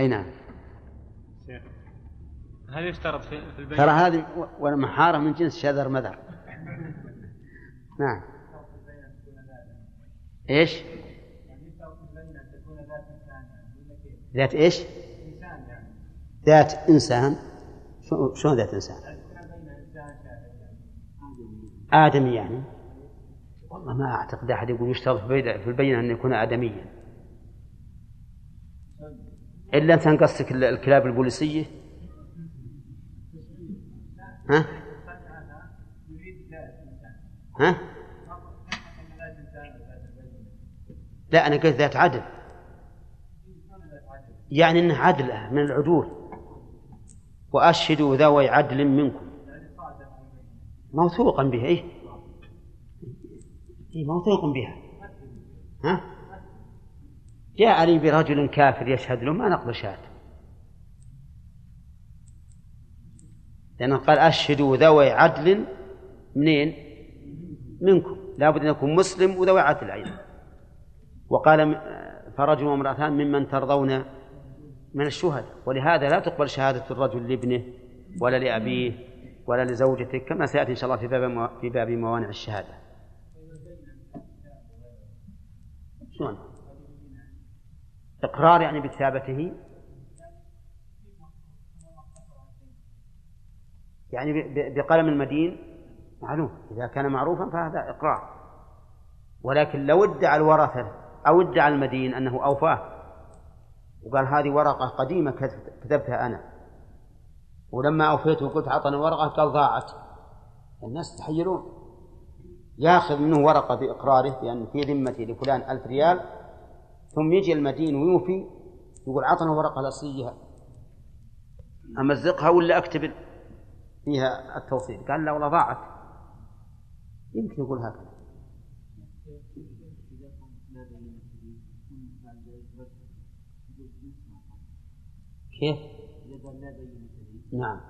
أي نعم. هل يشترط في البيع؟ ترى هذه والمحارة من جنس شذر مذر. نعم. إيش؟ ذات إيش؟ ذات إنسان. شلون ذات إنسان؟ آدمي يعني. والله ما أعتقد أحد يقول يشترط في البينة أن يكون آدميا. إلا أنت قصدك الكلاب البوليسية ها؟ ها؟ لا أنا قلت ذات عدل يعني أنه عدل من العدول وأشهدوا ذوي عدل منكم موثوقا به إيه؟ إيه موثوق بها ها؟ جاء لي برجل كافر يشهد له ما نقبل شهادته لأنه قال أشهدوا ذوي عدل منين؟ منكم. لابد أن يكون مسلم وذوي عدل أيضا. وقال فرجل وامرأتان ممن ترضون من الشهداء. ولهذا لا تقبل شهادة الرجل لابنه ولا لأبيه ولا لزوجته كما سيأتي إن شاء الله في باب في باب موانع الشهادة. شلون؟ إقرار يعني بكتابته يعني بقلم المدين؟ معلوم إذا كان معروفا فهذا إقرار. ولكن لو ادعى الورثة أو ادعى المدين أنه أوفاه وقال هذه ورقة قديمة كتبتها أنا ولما أوفيته وقلت أعطني ورقة قال ضاعت. الناس يتحيرون. ياخذ منه ورقة بإقراره بأن في ذمتي لفلان ألف ريال ثم يجي المدين ويوفي يقول أعطنا ورقة الأصلية أمزقها ولا أكتب فيها التوصيل. قال لا والله ضاعت. يمكن يقول هكذا. كيف؟ نعم.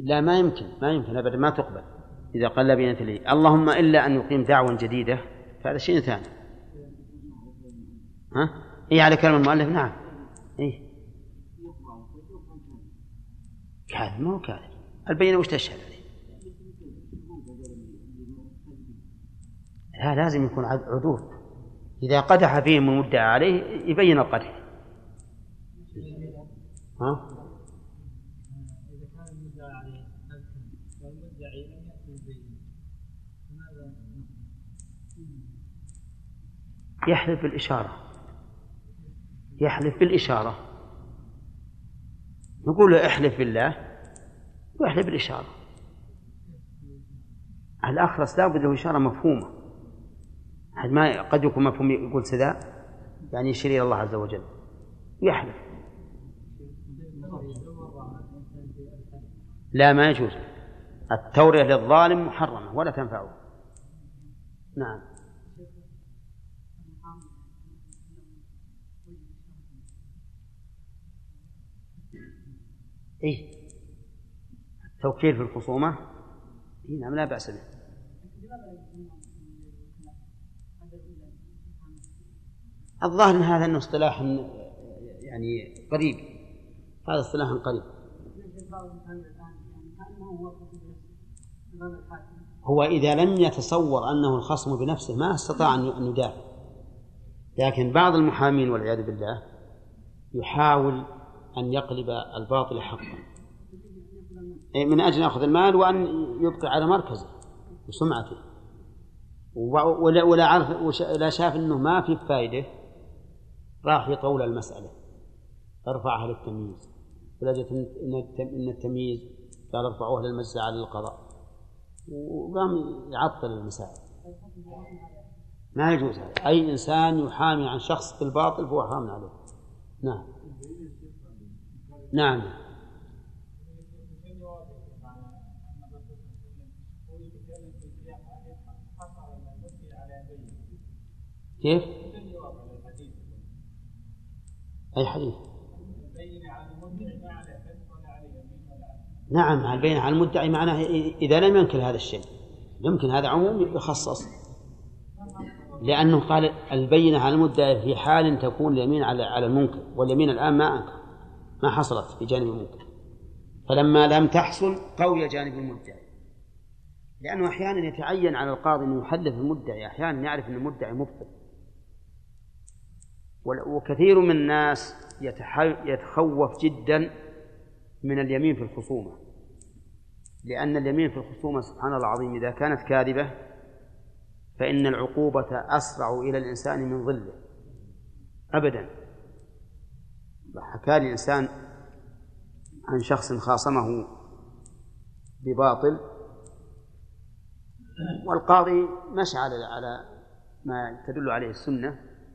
لا ما يمكن ما يمكن ابدا ما تقبل. إذا قل لي. اللهم إلا أن يقيم دعوة جديدة فهذا شيء ثاني. ها؟ اي على كلام المؤلف؟ نعم. اي كاذب؟ ما هو كاذب. البينة وش تشهد عليه؟ لا لازم يكون عدول إذا قدح فيهم المدعى عليه يبين القدح. ها؟ يحلف بالإشارة. يحلف بالإشارة. نقول له احلف بالله ويحلف بالإشارة. الأخرس لابد له إشارة مفهومة. حد ما قد يكون مفهوم يقول سداء يعني يشير إلى الله عز وجل. يحلف. لا ما يجوز. التورية للظالم محرمة ولا تنفعه. نعم. إيه. التوكيل في الخصومة؟ إيه نعم لا بأس به. الظاهر إن هذا إنه اصطلاح يعني قريب. هذا اصطلاح قريب. هو إذا لم يتصور أنه الخصم بنفسه ما استطاع أن يدافع. لكن بعض المحامين والعياذ بالله يحاول أن يقلب الباطل حقا. من أجل أن يأخذ المال وأن يبقي على مركزه وسمعته. ولا ولا عرف ولا شاف أنه ما في فائدة راح يطول المسألة. أرفعها للتمييز. ولجت إن التمييز قال ارفعوها للمجلس على القضاء. وقام يعطل المسائل ما يجوز هذا. أي إنسان يحامي عن شخص بالباطل فهو حرام عليه. نعم. نعم. كيف؟ أي حديث؟ نعم البينة على المدعي معناه إذا لم ينكر هذا الشيء يمكن هذا عموم يخصص. لأنه قال البينة على المدعي في حال تكون اليمين على على المنكر واليمين الآن ما أنكر ما حصلت في جانب المنكر. فلما لم تحصل قوي جانب المدعي. لأنه أحيانا يتعين على القاضي أنه يحدث المدعي أحيانا يعرف أن المدعي مبطل. وكثير من الناس يتخوف جدا من اليمين في الخصومة. لأن اليمين في الخصومة سبحان الله العظيم إذا كانت كاذبة فإن العقوبة أسرع إلى الإنسان من ظله. أبدا. حكى لي إنسان عن شخص خاصمه بباطل والقاضي مشى على على ما تدل عليه السنة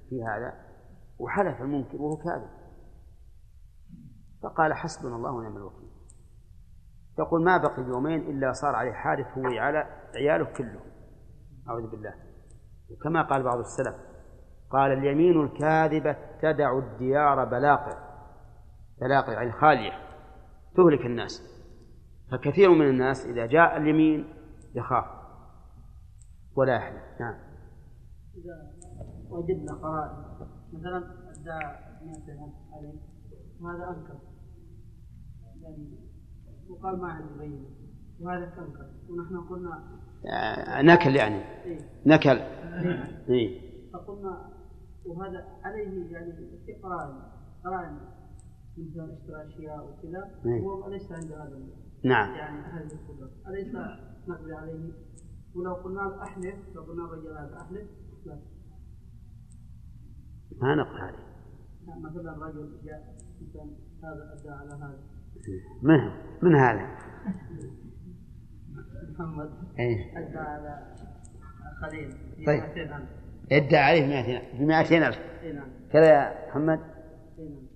في هذا وحلف المنكر وهو كاذب. فقال حسبنا الله ونعم الوكيل. يقول ما بقي يومين إلا صار عليه حادث هو على عياله كلهم. أعوذ بالله. وكما قال بعض السلف قال اليمين الكاذبة تدع الديار بلاقع بلاقع يعني خالية تهلك الناس. فكثير من الناس إذا جاء اليمين يخاف. ولا يحلف نعم. إذا وجدنا قرائن مثلا ادعى مثلا عليه وهذا أنكر وقال ما عندي بينة وهذا أنكر ونحن قلنا آه، نكل يعني. إيه؟ نكل. إيه؟ إيه؟ فقلنا وهذا عليه يعني في قرائن قرائن مثل اشترى اشياء وكذا. إيه. هو ليس عنده هذا نعم. يعني هذه القدرة. أليس نقضي عليه؟ ولو قلنا له احلف لو قلنا الرجل هذا احلف لا. ما نقل عليه. لا، مثلا رجل جاء مثلا هذا أدى على هذا. من من هذا؟ محمد. إيه؟ أدى على خليل. طيب. 200000 ادعى عليه بمئتين بمئتين ألف. اي نعم. كذا يا محمد. اي نعم.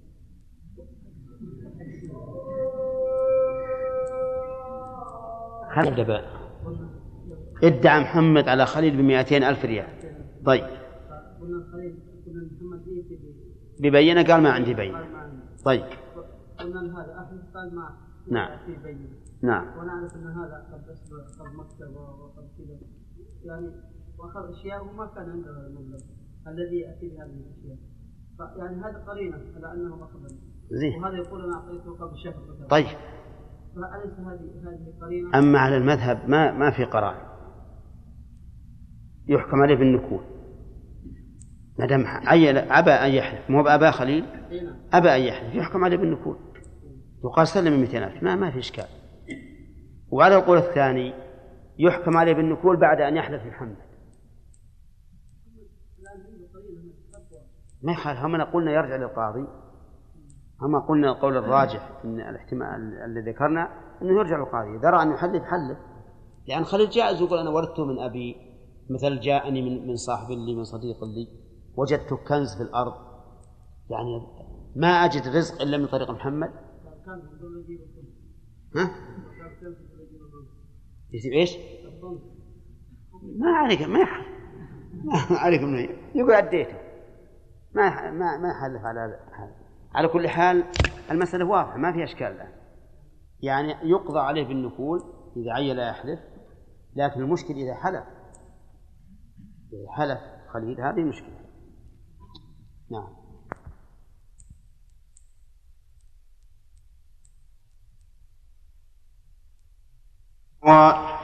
خلد ادعى محمد على خليل بمئتين ألف ريال. طيب. قلنا الخليل قلنا محمد ياتي ب- ببينة قال ما عندي بينة. طيب. قلنا هذا احلف قال ما. نعم. في بينه نعم. ونعرف أن هذا قد أسبق قد مكتب وقد كذا. يعني وأخذ أشياء وما كان عنده المبلغ الذي يأتي بهذه الأشياء. يعني هذا قرينة على أنه اخذ زين. وهذا يقول أنا أعطيته قبل شهر طيب. فأليس هذه هذه قرينة؟ أما على المذهب ما ما في قرار يحكم عليه بالنكول ما دام عين أبى أن يحلف مو بأبا خليل؟ اي نعم. أبى أن يحلف يحكم عليه بالنكول يقال سلم 200 ألف. ما ما في إشكال. وعلى القول الثاني يحكم عليه بالنكول بعد أن يحلف محمد ما يخالف. هم قلنا يرجع للقاضي أما قلنا القول الراجح أن الاحتمال الذي ذكرنا أنه يرجع للقاضي. إذا رأى أنه يحلف حلف. لأن خليل جائز يقول أنا ورثته من أبي مثل جاءني من من صاحب لي من صديق لي. وجدت كنز في الأرض. يعني ما أجد رزق إلا من طريق محمد. ها؟ يجيب؟ الظلم ما عليك ما يحلف ما عليك منه يقول أديته ما ما ما يحلف على هذا على كل حال المسألة واضحة ما فيها إشكال الآن يعني يقضى عليه بالنكول إذا عين لا يحلف لكن المشكل إذا حلف إذا حلف خليل هذه مشكلة نعم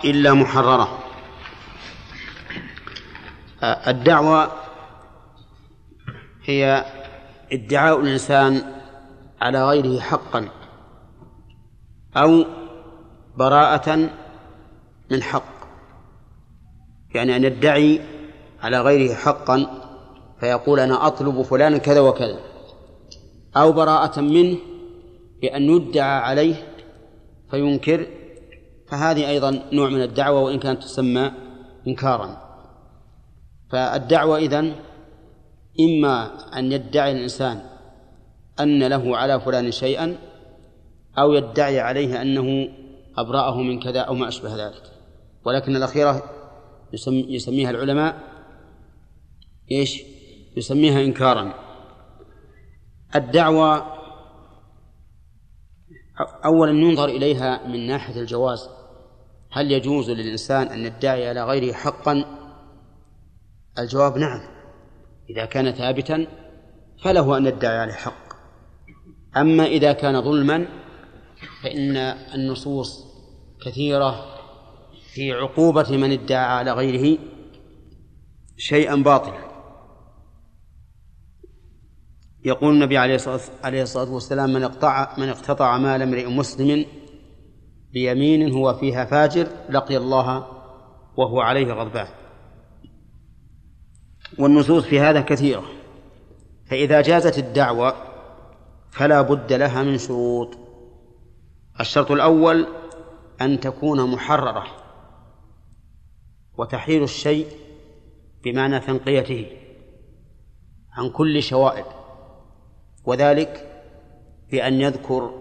إلا محررة. الدعوة هي ادعاء الإنسان على غيره حقا أو براءة من حق. يعني أن يدعي على غيره حقا فيقول أنا أطلب فلانا كذا وكذا. أو براءة منه بأن يدعى عليه فينكر فهذه أيضا نوع من الدعوة وإن كانت تسمى إنكارا. فالدعوة إذن إما أن يدعي الإنسان أن له على فلان شيئا أو يدعي عليه أنه أبرأه من كذا أو ما أشبه ذلك. ولكن الأخيرة يسمي يسميها العلماء إيش؟ يسميها إنكارا. الدعوة أولا ينظر إليها من ناحية الجواز. هل يجوز للإنسان أن يدعي على غيره حقا؟ الجواب نعم. إذا كان ثابتا فله أن يدعي عليه حق. أما إذا كان ظلما فإن النصوص كثيرة في عقوبة من ادعى على غيره شيئا باطلا. يقول النبي عليه الصلاة والسلام من اقطع من اقتطع مال امرئ مسلم بيمين هو فيها فاجر لقي الله وهو عليه غضبان. والنصوص في هذا كثيرة. فإذا جازت الدعوة فلا بد لها من شروط. الشرط الأول أن تكون محررة وتحرير الشيء بمعنى تنقيته عن كل شوائب وذلك بأن يذكر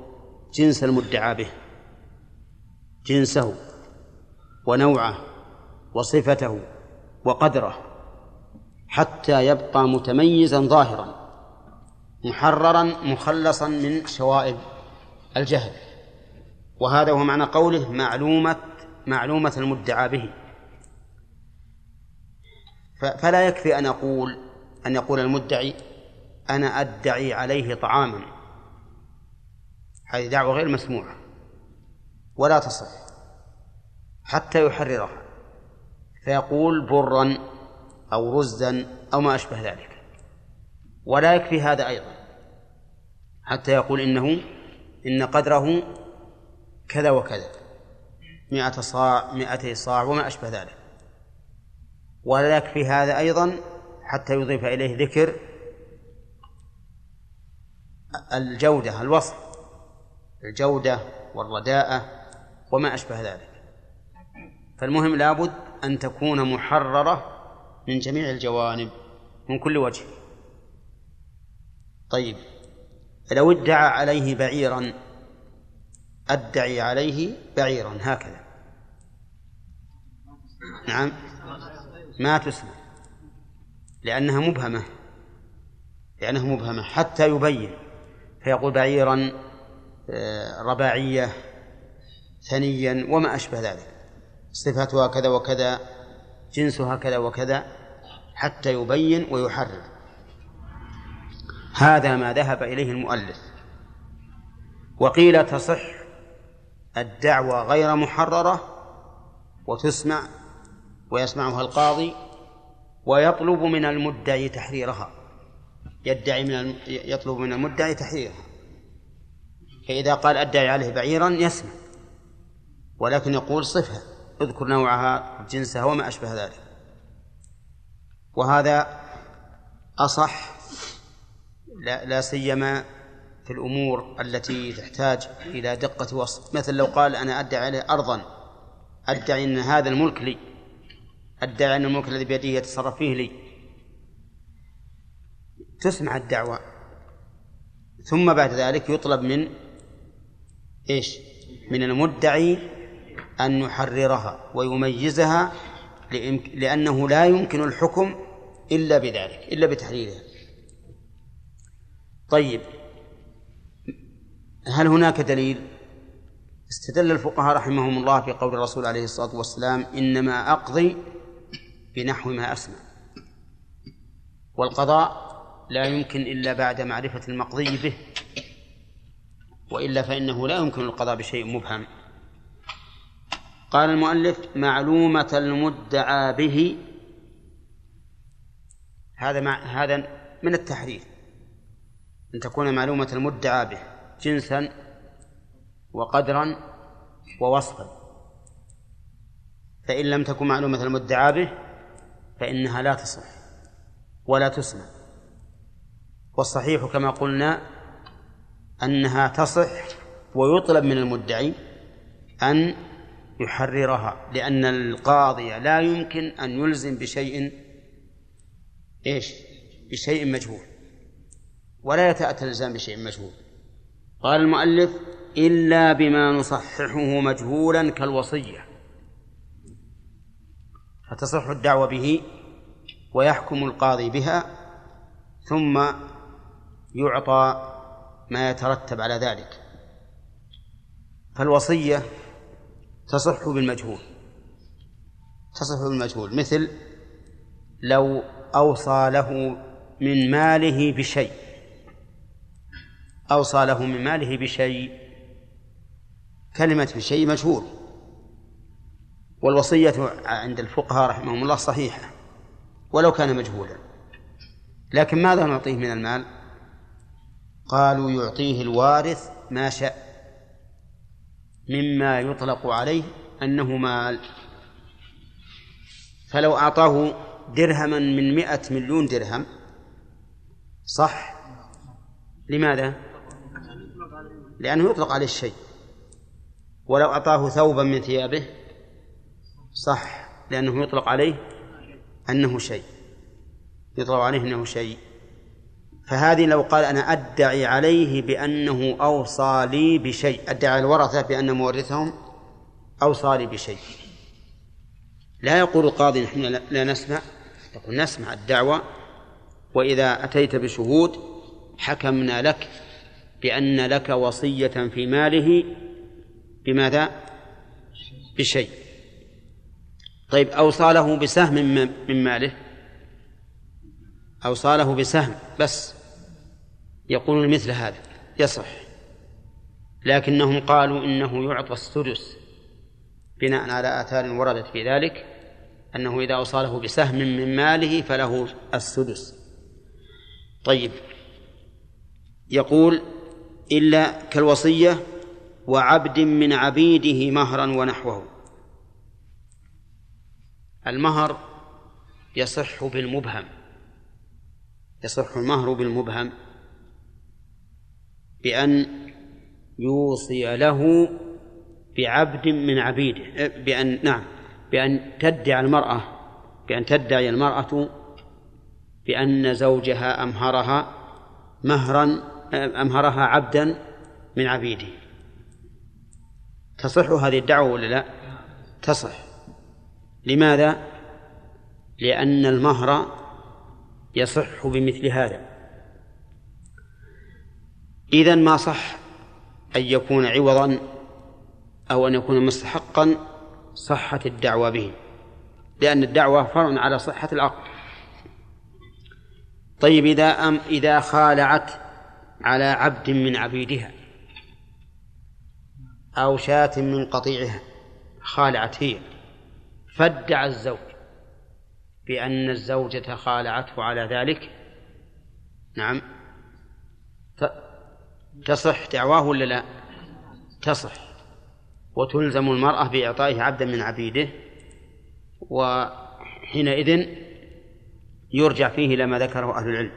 جنس المدعى به. جنسه ونوعه وصفته وقدره حتى يبقى متميزا ظاهرا محررا مخلصا من شوائب الجهل. وهذا هو معنى قوله معلومة معلومة المدعى به. فلا يكفي أن أقول أن يقول المدعي أنا أدعي عليه طعاما. هذه دعوة غير مسموعة. ولا تصح حتى يحررها فيقول برا أو رزا أو ما أشبه ذلك. ولا يكفي هذا أيضا حتى يقول إنه إن قدره كذا وكذا مئة صاع مئتي صاع وما أشبه ذلك. ولا يكفي هذا أيضا حتى يضيف إليه ذكر الجودة الوصف الجودة والرداءة وما أشبه ذلك. فالمهم لابد أن تكون محررة من جميع الجوانب من كل وجه. طيب لو ادعى عليه بعيرا أدعي عليه بعيرا هكذا. نعم. ما تسمع. لأنها مبهمة. لأنها مبهمة. حتى يبين. فيقول بعيرا آه، رباعية ثنيا وما أشبه ذلك. صفتها كذا وكذا جنسها كذا وكذا حتى يبين ويحرر. هذا ما ذهب إليه المؤلف. وقيل تصح الدعوة غير محررة وتسمع ويسمعها القاضي ويطلب من المدعي تحريرها. يدعي من يطلب من المدعي تحريرها. فإذا قال أدعي عليه بعيرا يسمع. ولكن يقول صفها اذكر نوعها جنسها وما أشبه ذلك. وهذا أصح لا, لا سيما في الأمور التي تحتاج إلى دقة وصف. مثل لو قال أنا أدعي عليه أرضا أدعي أن هذا الملك لي أدعي أن الملك الذي بيده يتصرف فيه لي. تسمع الدعوة. ثم بعد ذلك يطلب من إيش؟ من المدعي أن يحررها ويميزها لأنه لا يمكن الحكم إلا بذلك إلا بتحريرها. طيب هل هناك دليل؟ استدل الفقهاء رحمهم الله في قول الرسول عليه الصلاة والسلام إنما أقضي بنحو ما أسمع. والقضاء لا يمكن إلا بعد معرفة المقضي به وإلا فإنه لا يمكن القضاء بشيء مبهم. قال المؤلف معلومة المدعى به. هذا مع هذا من التحرير أن تكون معلومة المدعى به جنسا وقدرا ووصفا. فإن لم تكن معلومة المدعى به فإنها لا تصح ولا تسمع. والصحيح كما قلنا أنها تصح ويطلب من المدعي أن يحررها. لأن القاضي لا يمكن أن يلزم بشيء إيش؟ بشيء مجهول. ولا يتأتى الإلزام بشيء مجهول. قال المؤلف إلا بما نصححه مجهولا كالوصية. فتصح الدعوة به ويحكم القاضي بها ثم يعطى ما يترتب على ذلك. فالوصية تصح بالمجهول. تصح بالمجهول. مثل لو أوصى له من ماله بشيء. أوصى له من ماله بشيء. كلمة بشيء مجهول. والوصية عند الفقهاء رحمهم الله صحيحة. ولو كان مجهولا. لكن ماذا نعطيه من المال؟ قالوا يعطيه الوارث ما شاء. مما يطلق عليه أنه مال. فلو أعطاه درهما من مئة مليون درهم صح؟ لماذا؟ لأنه يطلق عليه الشيء. ولو أعطاه ثوبا من ثيابه صح لأنه يطلق عليه أنه شيء. يطلق عليه أنه شيء. فهذه لو قال أنا أدعي عليه بأنه أوصى لي بشيء. أدعي الورثة بأن مورثهم أوصى لي بشيء. لا يقول القاضي نحن لا نسمع. يقول نسمع الدعوة وإذا أتيت بشهود حكمنا لك بأن لك وصية في ماله بماذا؟ بشيء. طيب أوصى له بسهم من ماله؟ أوصى له بسهم بس. يقولون مثل هذا. يصح. لكنهم قالوا إنه يعطى السدس بناء على آثار وردت في ذلك أنه إذا أوصاله بسهم من ماله فله السدس. طيب. يقول إلا كالوصية وعبد من عبيده مهرا ونحوه. المهر يصح بالمبهم. يصح المهر بالمبهم. بأن يوصي له بعبد من عبيده. بأن نعم. بأن تدعي المرأة بأن تدعي المرأة بأن زوجها أمهرها مهرا أمهرها عبدا من عبيده. تصح هذه الدعوة ولا لا؟ تصح. لماذا؟ لأن المهر يصح بمثل هذا. إذا ما صح أن يكون عوضا أو أن يكون مستحقا صحة الدعوة به لأن الدعوة فرع على صحة العقد طيب إذا أم إذا خالعت على عبد من عبيدها أو شاة من قطيعها خالعت هي. فادعى الزوج بأن الزوجة خالعته على ذلك. نعم. تصح دعواه ولا لا؟ تصح. وتلزم المرأة بإعطائه عبدا من عبيده وحينئذ يرجع فيه إلى ما ذكره أهل العلم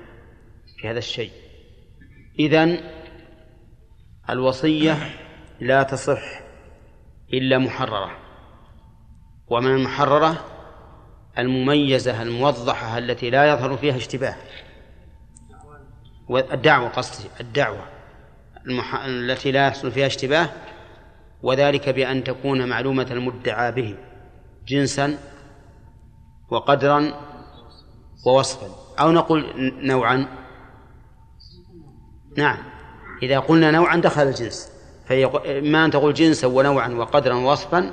في هذا الشيء. إذن الوصية لا تصح إلا محررة. ومن المحررة المميزة الموضحة التي لا يظهر فيها اشتباه. والدعوة قصدي الدعوة. المح... التي لا يحصل فيها اشتباه وذلك بأن تكون معلومة المدعى به جنسا وقدرا ووصفا. أو نقول نوعا. نعم. إذا قلنا نوعا دخل الجنس. فإما أن تقول جنسا ونوعا وقدرا ووصفا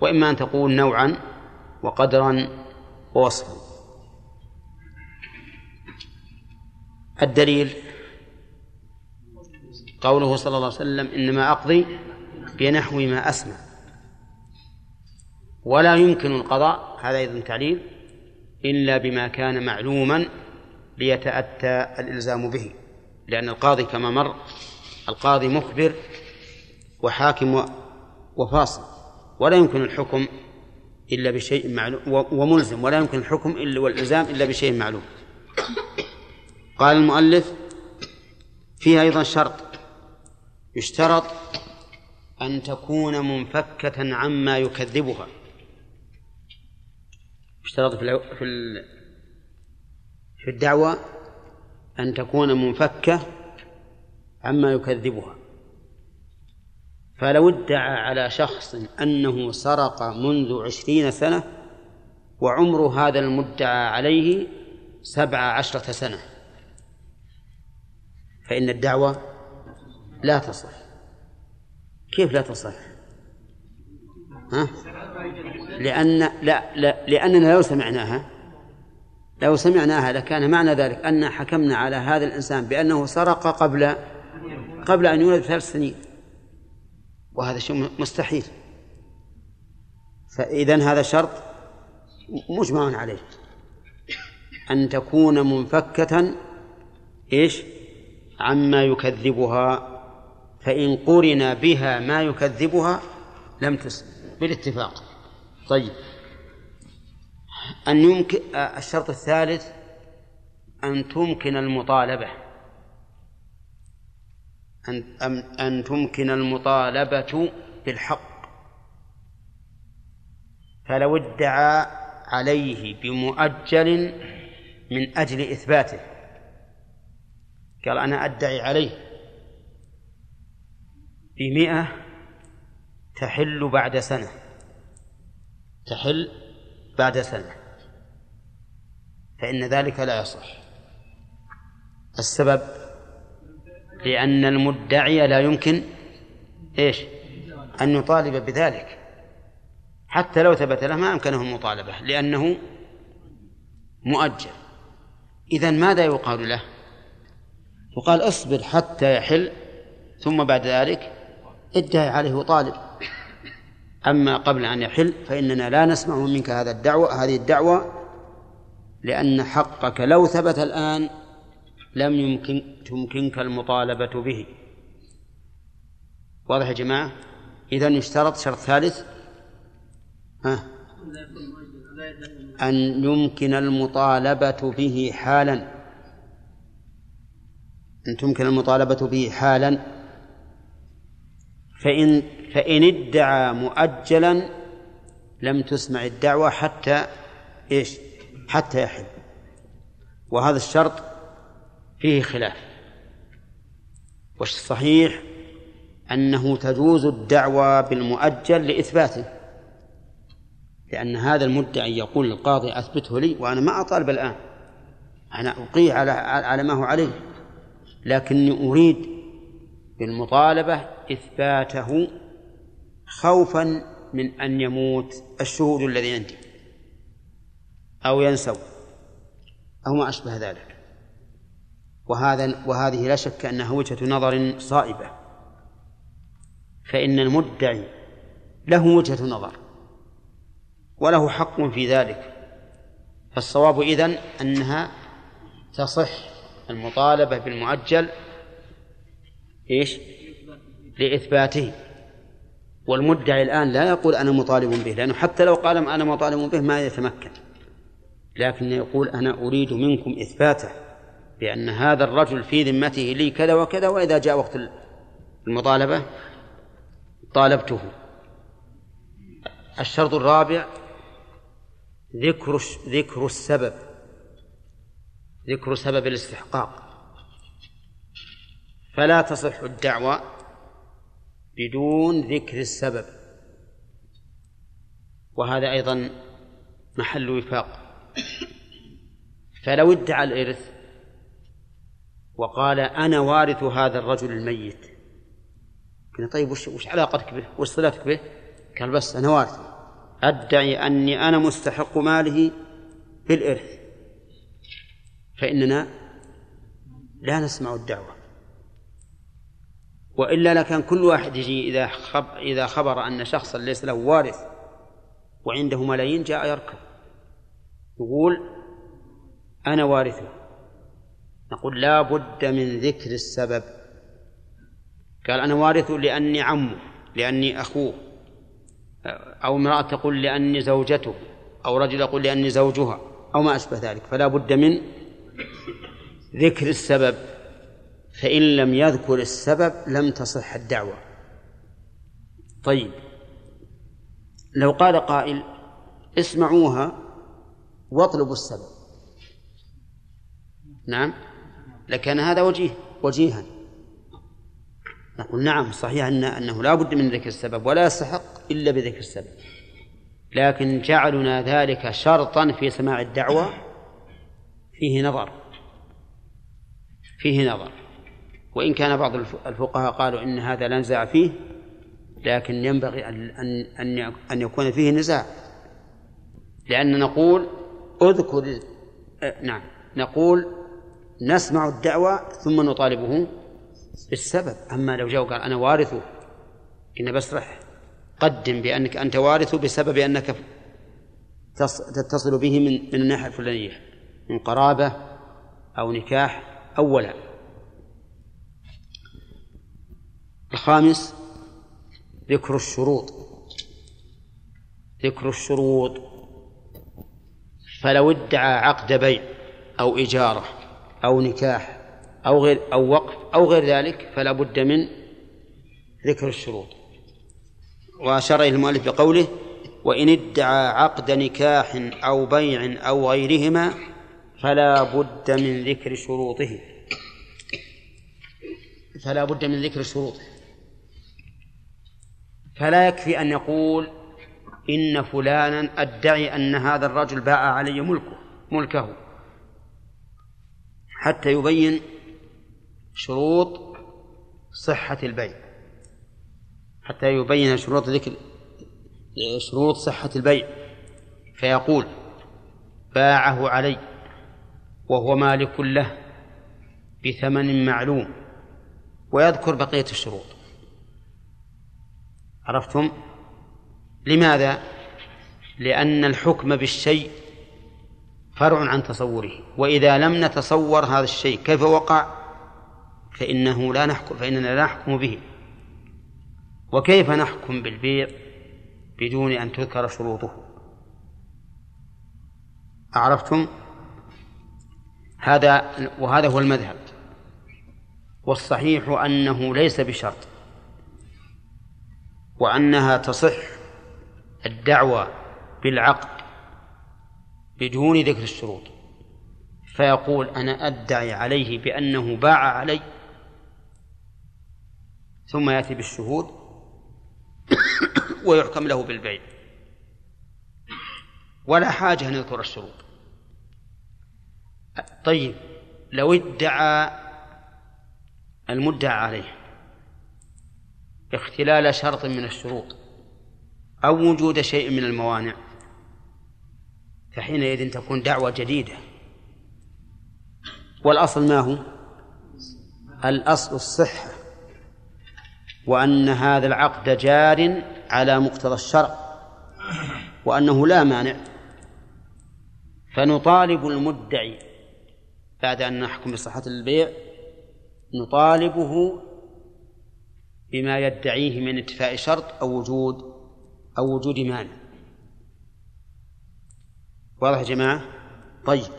وإما أن تقول نوعا وقدرا ووصفا. الدليل قوله صلى الله عليه وسلم إنما أقضي بنحو ما أسمع. ولا يمكن القضاء هذا أيضا تعليل إلا بما كان معلوما ليتأتى الإلزام به. لأن القاضي كما مر القاضي مخبر وحاكم وفاصل. ولا يمكن الحكم إلا بشيء معلوم وملزم. ولا يمكن الحكم إلا والإلزام إلا بشيء معلوم. قال المؤلف فيها أيضا شرط. يشترط أن تكون منفكة عما يكذبها. يشترط في في في الدعوة أن تكون منفكة عما يكذبها. فلو ادعى على شخص أنه سرق منذ عشرين سنة وعمر هذا المدعى عليه سبع عشرة سنة فإن الدعوة لا تصح. كيف لا تصح؟ ها؟ لأن لا, لا لأننا لو سمعناها لو سمعناها لكان معنى ذلك أن حكمنا على هذا الإنسان بأنه سرق قبل قبل أن يولد بثلاث سنين. وهذا شيء مستحيل. فإذا هذا شرط مجمع عليه. أن تكون منفكة إيش؟ عما يكذبها فإن قرن بها ما يكذبها لم تسلم بالاتفاق. طيب. أن يمكن الشرط الثالث أن تمكن المطالبة. أن أن تمكن المطالبة بالحق. فلو ادعى عليه بمؤجل من أجل إثباته. قال أنا أدعي عليه. بمئة تحل بعد سنة. تحل بعد سنة. فإن ذلك لا يصح. السبب لأن المدعي لا يمكن إيش؟ أن يطالب بذلك. حتى لو ثبت له ما أمكنه المطالبة لأنه مؤجل. إذا ماذا يقال له؟ يقال اصبر حتى يحل ثم بعد ذلك ادعي عليه وطالب أما قبل أن يحل فإننا لا نسمع منك هذا الدعوة هذه الدعوة لأن حقك لو ثبت الآن لم يمكن تمكنك المطالبة به. واضح يا جماعة؟ إذا يشترط شرط ثالث. ها؟ أن يمكن المطالبة به حالا. أن تمكن المطالبة به حالا. فإن فإن ادعى مؤجلا لم تسمع الدعوة حتى إيش؟ حتى يحل. وهذا الشرط فيه خلاف. والصحيح أنه تجوز الدعوى بالمؤجل لإثباته. لأن هذا المدعي يقول للقاضي أثبته لي وأنا ما أطالب الآن. أنا أقيه على على ما هو عليه. لكني أريد بالمطالبة إثباته خوفا من أن يموت الشهود الذي عندي أو ينسوا أو ما أشبه ذلك. وهذا وهذه لا شك أنها وجهة نظر صائبة. فإن المدعي له وجهة نظر وله حق في ذلك. فالصواب إذن أنها تصح المطالبة بالمؤجل إيش؟ لإثباته. والمدعي الآن لا يقول أنا مطالب به لأنه حتى لو قال أنا مطالب به ما يتمكن. لكن يقول أنا أريد منكم إثباته بأن هذا الرجل في ذمته لي كذا وكذا وإذا جاء وقت المطالبة طالبته. الشرط الرابع ذكر ذكر السبب. ذكر سبب الاستحقاق. فلا تصح الدعوة بدون ذكر السبب. وهذا أيضا محل وفاق. فلو ادعى الإرث وقال أنا وارث هذا الرجل الميت قلنا طيب وش, وش علاقتك به؟ وش صلتك به؟ قال بس أنا وارث. أدعي أني أنا مستحق ماله بالإرث. فإننا لا نسمع الدعوة. وإلا لكان كل واحد يجي إذا خب إذا خبر أن شخصا ليس له وارث وعنده ملايين جاء يركض يقول أنا وارثه. نقول لا بد من ذكر السبب. قال أنا وارثه لأني عمه لأني أخوه. أو امرأة تقول لأني زوجته أو رجل يقول لأني زوجها أو ما أشبه ذلك. فلا بد من ذكر السبب. فإن لم يذكر السبب لم تصح الدعوة. طيب. لو قال قائل اسمعوها واطلبوا السبب. نعم. لكان هذا وجيه وجيها. نقول نعم صحيح أن أنه لا بد من ذكر السبب ولا يستحق إلا بذكر السبب. لكن جعلنا ذلك شرطا في سماع الدعوة فيه نظر. فيه نظر. وإن كان بعض الفقهاء قالوا إن هذا لا نزاع فيه لكن ينبغي أن أن أن يكون فيه نزاع. لأن نقول اذكر نعم نقول نسمع الدعوة ثم نطالبه بالسبب. أما لو جاء وقال أنا وارثه إن بسرح قدم بأنك أنت وارث بسبب أنك تتصل به من من الناحية الفلانية من قرابة أو نكاح أو الخامس ذكر الشروط. ذكر الشروط. فلو ادعى عقد بيع أو إجارة أو نكاح أو غير أو وقف أو غير ذلك فلا بد من ذكر الشروط. وأشار إلى المؤلف بقوله وإن ادعى عقد نكاح أو بيع أو غيرهما فلا بد من ذكر شروطه. فلا بد من ذكر شروطه. فلا يكفي أن يقول إن فلانا أدعي أن هذا الرجل باع علي ملكه ملكه. حتى يبين شروط صحة البيع. حتى يبين شروط ذكر شروط صحة البيع. فيقول باعه علي وهو مالك له بثمن معلوم. ويذكر بقية الشروط. عرفتم؟ لماذا؟ لأن الحكم بالشيء فرع عن تصوره وإذا لم نتصور هذا الشيء كيف وقع؟ فإنه لا نحكم فإننا لا نحكم به. وكيف نحكم بالبيع بدون أن تذكر شروطه؟ أعرفتم؟ هذا وهذا هو المذهب. والصحيح أنه ليس بشرط. وأنها تصح الدعوة بالعقد بدون ذكر الشروط. فيقول أنا أدعي عليه بأنه باع علي ثم يأتي بالشهود ويحكم له بالبيع. ولا حاجة أن يذكر الشروط. طيب لو ادعى المدعى عليه اختلال شرط من الشروط أو وجود شيء من الموانع. فحينئذ تكون دعوة جديدة. والأصل ما هو؟ الأصل الصحة وأن هذا العقد جار على مقتضى الشرع وأنه لا مانع. فنطالب المدعي بعد أن نحكم بصحة البيع نطالبه بما يدعيه من انتفاء شرط أو وجود أو وجود مانع. واضح يا جماعة؟ طيب.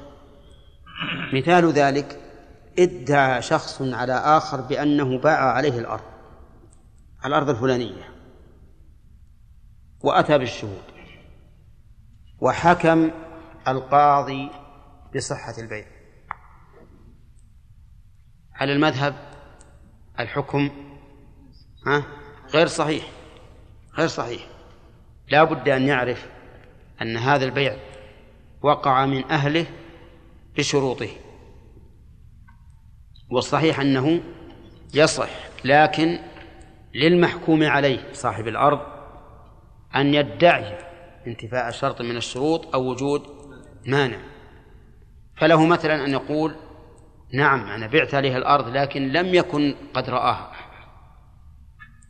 مثال ذلك ادعى شخص على آخر بأنه باع عليه الأرض الأرض الفلانية وأتى بالشهود وحكم القاضي بصحة البيع. على المذهب الحكم ها؟ غير صحيح. غير صحيح. لا بد أن يعرف أن هذا البيع وقع من أهله بشروطه. والصحيح أنه يصح لكن للمحكوم عليه صاحب الأرض أن يدعي انتفاء شرط من الشروط أو وجود مانع. فله مثلا أن يقول نعم أنا بعت عليه الأرض لكن لم يكن قد رآها.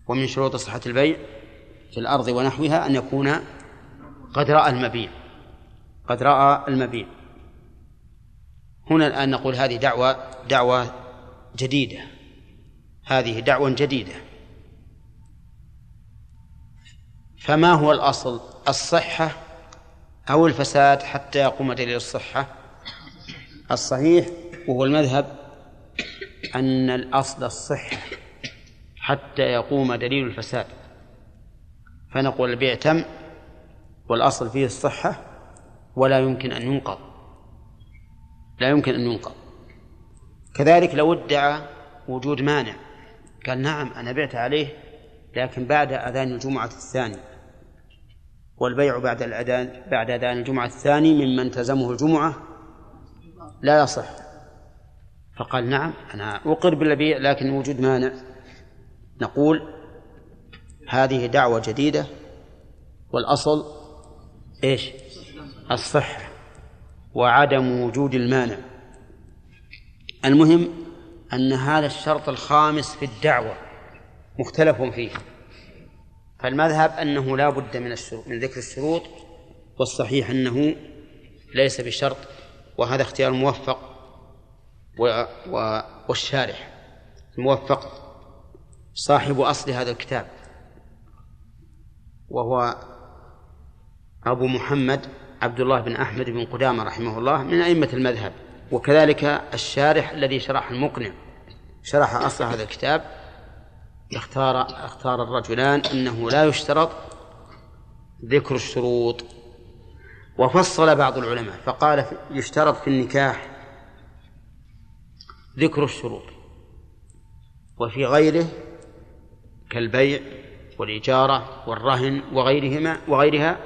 ومن شروط صحة البيع في الأرض ونحوها أن يكون قد رأى المبيع. قد رأى المبيع. هنا الآن نقول هذه دعوة دعوة جديدة. هذه دعوة جديدة. فما هو الأصل؟ الصحة أو الفساد حتى يقوم دليل الصحة؟ الصحيح وهو المذهب أن الأصل الصحة. حتى يقوم دليل الفساد. فنقول البيع تم والأصل فيه الصحة ولا يمكن أن ينقض. لا يمكن أن ينقض. كذلك لو ادعى وجود مانع. قال نعم أنا بعت عليه لكن بعد أذان الجمعة الثاني. والبيع بعد الأذان بعد أذان الجمعة الثاني ممن تزمه الجمعة لا يصح. فقال نعم أنا أقر بالبيع لكن وجود مانع. نقول هذه دعوة جديدة. والأصل إيش؟ الصحة وعدم وجود المانع. المهم أن هذا الشرط الخامس في الدعوة مختلف فيه. فالمذهب أنه لا بد من من ذكر الشروط والصحيح أنه ليس بشرط وهذا اختيار موفق و والشارح. الموفق صاحب أصل هذا الكتاب وهو أبو محمد عبد الله بن أحمد بن قدامة رحمه الله من أئمة المذهب وكذلك الشارح الذي شرح المقنع شرح أصل هذا الكتاب اختار اختار الرجلان أنه لا يشترط ذكر الشروط وفصل بعض العلماء فقال يشترط في النكاح ذكر الشروط وفي غيره كالبيع والإجارة والرهن وغيرهما وغيرها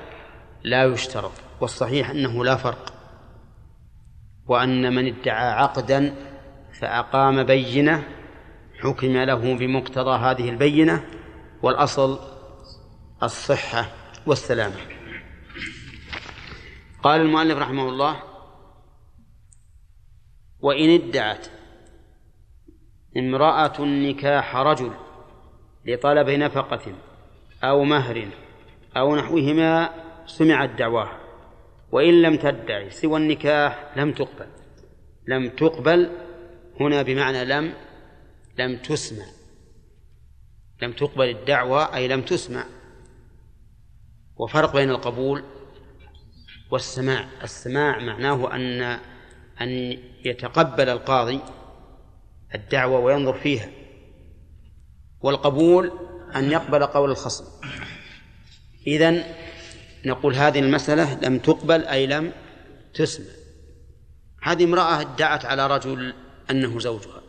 لا يشترط والصحيح أنه لا فرق. وأن من ادعى عقدا فأقام بينة حكم له بمقتضى هذه البينة والأصل الصحة والسلامة. قال المؤلف رحمه الله وإن ادعت امرأة نكاح رجل لطلب نفقة أو مهر أو نحوهما سمعت دعواه وإن لم تدعي سوى النكاح لم تقبل. لم تقبل هنا بمعنى لم لم تسمع. لم تقبل الدعوة أي لم تسمع. وفرق بين القبول والسماع. السماع معناه أن أن يتقبل القاضي الدعوة وينظر فيها. والقبول أن يقبل قول الخصم. إذن نقول هذه المسألة لم تقبل أي لم تسمع. هذه امرأة ادعت على رجل أنه زوجها.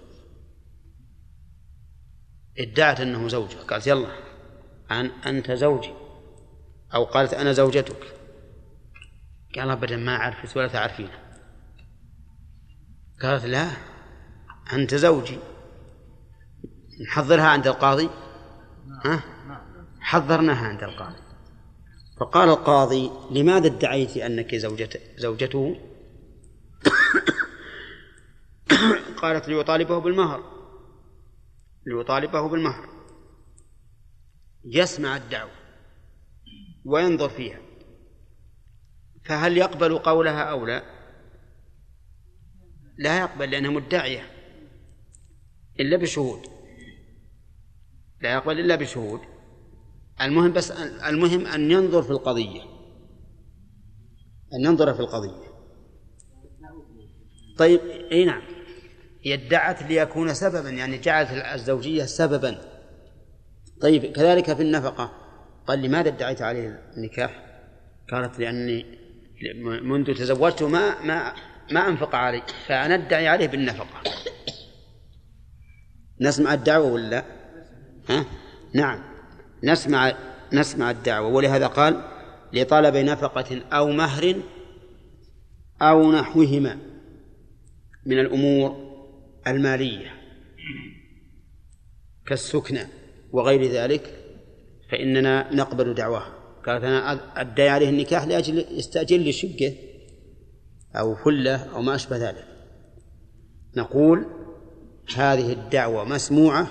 ادعت أنه زوجها. قالت يلا أن أنت زوجي. أو قالت أنا زوجتك. قال أبدا ما أعرفك ولا تعرفينه. قالت لا أنت زوجي. نحضرها عند القاضي؟ ها؟ حضرناها عند القاضي. فقال القاضي لماذا ادعيت أنك زوجته, زوجته؟ قالت ليطالبه بالمهر. ليطالبه بالمهر. يسمع الدعوة وينظر فيها. فهل يقبل قولها أو لا؟ لا يقبل لأنها مدعية إلا بشهود. لا يقبل إلا بشهود. المهم بس المهم أن ينظر في القضية. أن ينظر في القضية. طيب أي نعم. هي ادعت ليكون سببا يعني جعلت الزوجية سببا. طيب كذلك في النفقة. قال لماذا ادعيت عليه النكاح؟ قالت لأني منذ تزوجته ما ما ما أنفق علي فأنا أدعي عليه بالنفقة. نسمع الدعوة ولا ها؟ نعم. نسمع نسمع الدعوة. ولهذا قال لطلب نفقة أو مهر أو نحوهما من الأمور المالية كالسكنى وغير ذلك فإننا نقبل دعواه قالت أنا أدعي عليه النكاح لأجل يستأجر لي شقة أو فلة أو ما أشبه ذلك. نقول هذه الدعوة مسموعة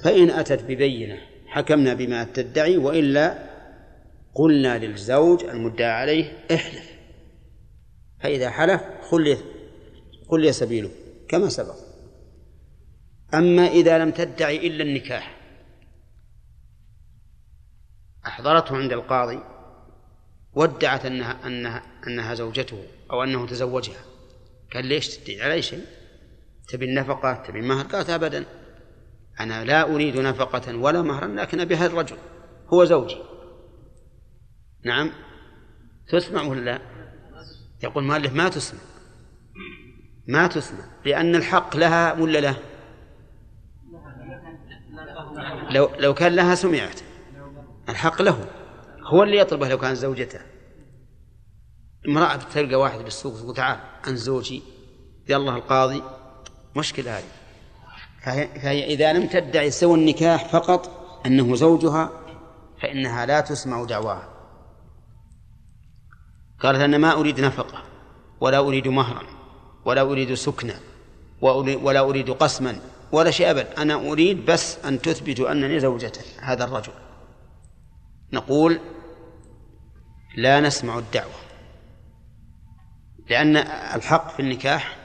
فإن أتت ببينة حكمنا بما تدعي وإلا قلنا للزوج المدعى عليه احلف. فإذا حلف خلي خلي سبيله كما سبق. أما إذا لم تدعي إلا النكاح أحضرته عند القاضي وادعت أنها أنها أنها زوجته أو أنه تزوجها قال ليش تدعي على أي شيء؟ تبي النفقة تبي المهر؟ قالت أبدا. أنا لا أريد نفقة ولا مهرا لكن أبي هذا الرجل هو زوجي. نعم. تسمع ولا لا؟ يقول المؤلف ما تسمع. ما تسمع. لأن الحق لها ولا له لو لو كان لها سمعت. الحق له. هو اللي يطلبه لو كان زوجته. امرأة تلقى واحد بالسوق تقول تعال عن زوجي. يلا القاضي مشكلة هذه. فهي, فهي إذا لم تدعي سوى النكاح فقط أنه زوجها فإنها لا تسمع دعواها. قالت أنا ما أريد نفقة ولا أريد مهرا ولا أريد سكنا ولا أريد قسما ولا شيء أبدا أنا أريد بس أن تثبتوا أنني زوجته هذا الرجل. نقول لا نسمع الدعوة لأن الحق في النكاح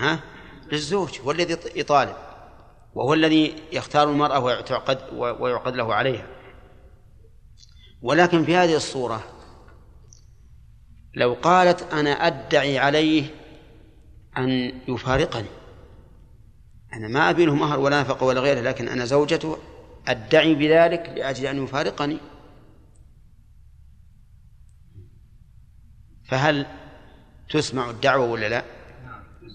ها؟ للزوج هو الذي يطالب وهو الذي يختار المرأة ويعقد ويعقد له عليها. ولكن في هذه الصورة لو قالت أنا أدعي عليه أن يفارقني أنا ما أبي له مهر ولا نفقة ولا غيره لكن أنا زوجته أدعي بذلك لأجل أن يفارقني. فهل تسمع الدعوة ولا لا؟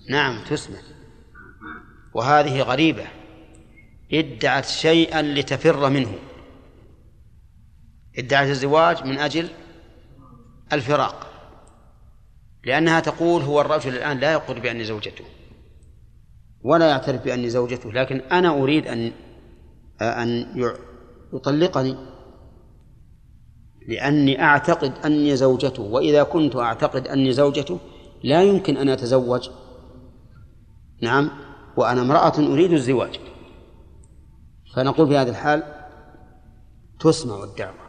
نعم تسمع. وهذه غريبة. ادعت شيئا لتفر منه. ادعت الزواج من أجل الفراق. لأنها تقول هو الرجل الآن لا يقول بأني زوجته. ولا يعترف بأني زوجته لكن أنا أريد أن أن يطلقني. لأني أعتقد أني زوجته وإذا كنت أعتقد أني زوجته لا يمكن أن أتزوج. نعم. وأنا امرأة أريد الزواج. فنقول في هذه الحال تسمع الدعوة.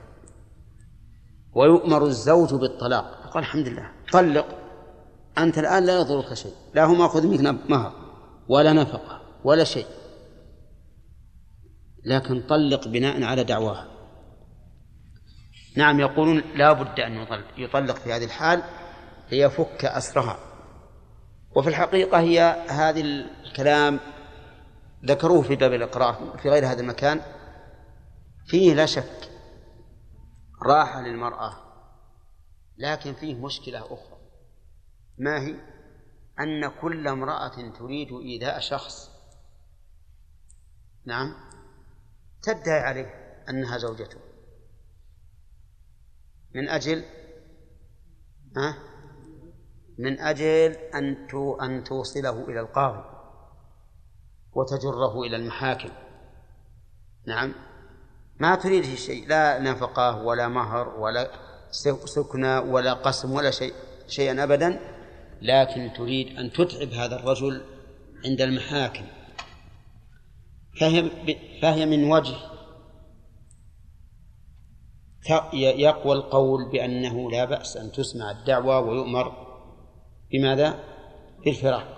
ويؤمر الزوج بالطلاق. قال الحمد لله. طلق. أنت الآن لا يضرك شيء. لا هو مأخذ منك مهر. ولا نفقة. ولا شيء. لكن طلق بناء على دعواها. نعم يقولون لا بد أن يطلق في هذه الحال ليفك أسرها. وفي الحقيقة هي هذه الكلام ذكروه في باب الإقرار في غير هذا المكان. فيه لا شك راحة للمرأة لكن فيه مشكلة أخرى. ما هي؟ أن كل امرأة تريد إيذاء شخص. نعم. تدعي عليه أنها زوجته. من أجل ها؟ من أجل أن أن توصله إلى القاضي وتجره إلى المحاكم. نعم. ما تريده شيء لا نفقة ولا مهر ولا سكنى ولا قسم ولا شيء شيئا أبدا. لكن تريد أن تتعب هذا الرجل عند المحاكم. فهي فهي من وجه يقوى القول بأنه لا بأس أن تسمع الدعوة ويؤمر بماذا؟ بالفراق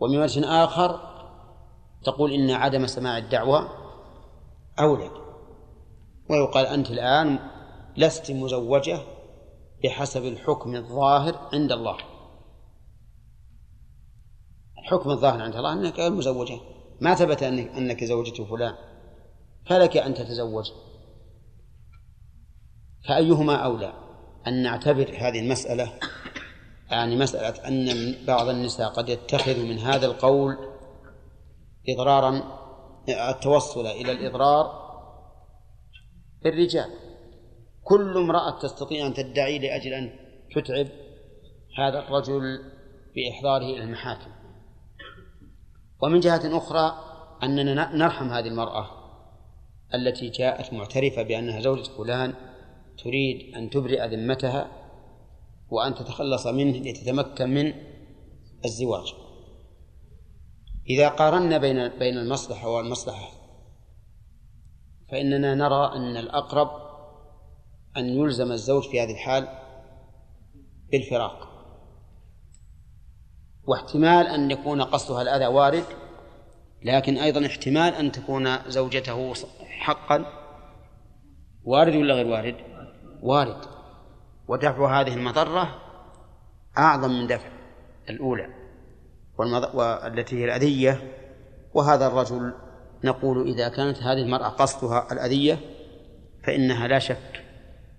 ومن وجه آخر تقول إن عدم سماع الدعوة أولى. ويقال أنت الآن لست مزوجة بحسب الحكم الظاهر عند الله. الحكم الظاهر عند الله أنك غير مزوجة. ما ثبت أنك, أنك زوجة فلان. فلك أن تتزوج. فأيهما أولى؟ أن نعتبر هذه المسألة يعني مسألة أن بعض النساء قد يتخذ من هذا القول إضرارا التوصل إلى الإضرار بالرجال. كل امرأة تستطيع أن تدعي لأجل أن تتعب. هذا الرجل بإحضاره إلى المحاكم. ومن جهة أخرى أننا نرحم هذه المرأة التي جاءت معترفة بأنها زوجة فلان تريد أن تبرئ ذمتها. وأن تتخلص منه لتتمكن من الزواج. إذا قارنا بين بين المصلحة والمصلحة فإننا نرى أن الأقرب أن يلزم الزوج في هذه الحال بالفراق. واحتمال أن يكون قصدها الأذى وارد لكن أيضا احتمال أن تكون زوجته حقا. وارد ولا غير وارد؟ وارد. ودفع هذه المضرة أعظم من دفع الأولى والتي هي الأذية. وهذا الرجل نقول إذا كانت هذه المرأة قصدها الأذية فإنها لا شك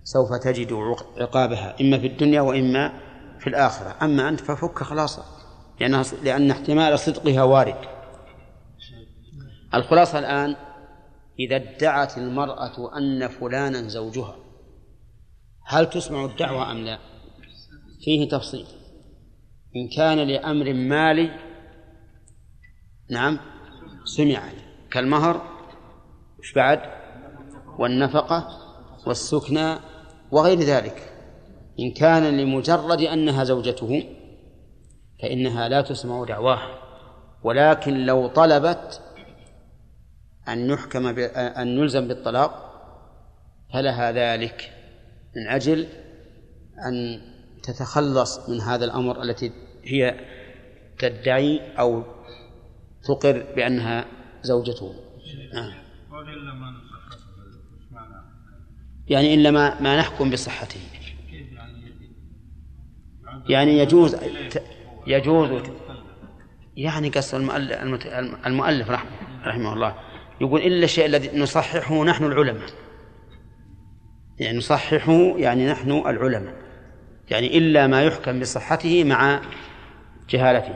سوف تجد عقابها إما في الدنيا وإما في الآخرة. أما أنت ففك خلاص لأن لأن احتمال صدقها وارد. الخلاصة الآن إذا ادعت المرأة أن فلانا زوجها هل تسمع الدعوة أم لا؟ فيه تفصيل. إن كان لأمر مالي نعم سمعت. كالمهر وش بعد؟ والنفقة والسكنى وغير ذلك. إن كان لمجرد أنها زوجته فإنها لا تسمع دعواها ولكن لو طلبت أن يحكم أن يلزم بالطلاق فلها ذلك. من أجل أن تتخلص من هذا الأمر التي هي تدعي أو تقر بأنها زوجته. نعم. يعني إلا ما, ما نحكم بصحته. يعني يجوز يجوز يعني قصد المؤلف رحمه, رحمه الله. يقول إلا الشيء الذي نصححه نحن العلماء. يعني نصححه يعني نحن العلماء يعني إلا ما يحكم بصحته مع جهالته.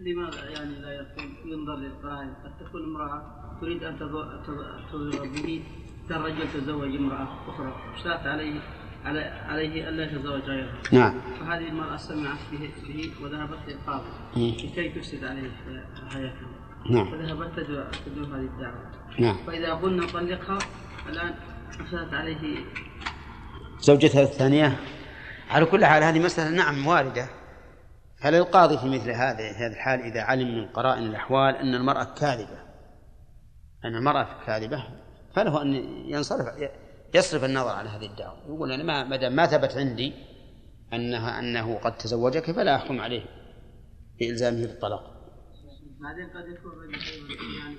لماذا يعني لا يكون ينظر للقرائن؟ قد تكون امرأة تريد أن تظهر به كالرجل تزوج امرأة أخرى اشترط عليه على عليه ألا يتزوج غيرها نعم. فهذه المرأة سمعت به, به وذهبت للقاضي لكي تفسد عليه حياته. نعم. فذهبت تدعو هذه الدعوة. نعم. فإذا قلنا طلقها الآن أفسدت عليه. زوجتها الثانية؟ على كل حال هذه مسألة نعم واردة. فللقاضي في مثل هذا هذه الحال إذا علم من قرائن الأحوال أن المرأة كاذبة؟ أن المرأة كاذبة فله أن ينصرف يصرف النظر عن هذه الدعوة. يقول أنا ما ما دام ما ثبت عندي أنها أنه قد تزوجك فلا أحكم عليه بإلزامه بالطلاق. بعدين قد يكون يعني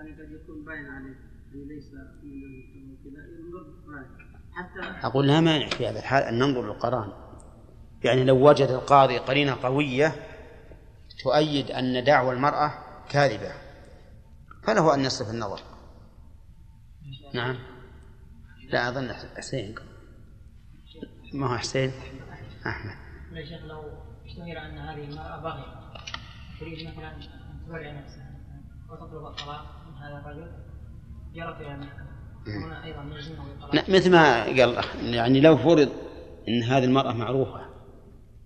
يعني قد يكون باين عليه. يعني ليس من كذا ينظر حتى أقول لا مانع في هذا الحال أن ننظر للقرائن يعني لو وجد القاضي قرينة قوية تؤيد أن دعوى المرأة كاذبة فله أن يصرف النظر. نعم. لا أظن حسين. ما هو حسين؟ أحمد. يا شيخ لو اشتهر أن هذه المرأة باغية تريد مثلا أن تبرع نفسها وتطلب الطلاق هذا الرجل جرت إلى هنا أيضا نلزمه بالطلاق مثل ما قال يعني لو فرض أن هذه المرأة معروفة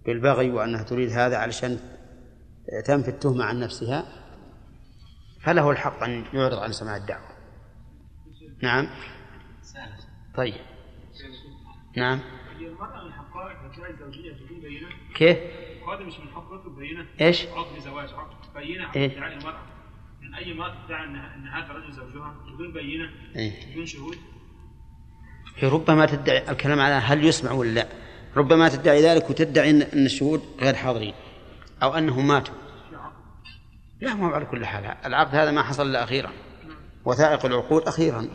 بالبغي وأنها تريد هذا علشان تنفي التهمة عن نفسها فله الحق أن يعرض عن سماع الدعوة. نعم. طيب. نعم. كيف؟ القاضي مش من يطلب بينة. إيش؟ عقد زواج عقد على إيه؟ ادعاء المرأة. امرأة تدعي أن أن هذا الرجل زوجها؟ بدون بينة؟ إيه؟ بدون شهود؟ هي ربما تدعي الكلام على هل يسمع ولا لا. ربما تدعي ذلك وتدعي ان الشهود غير حاضرين. أو أنهم ماتوا. لا ما هو على كل حال. العقد هذا ما حصل إلا أخيرا. وثائق العقود أخيرا.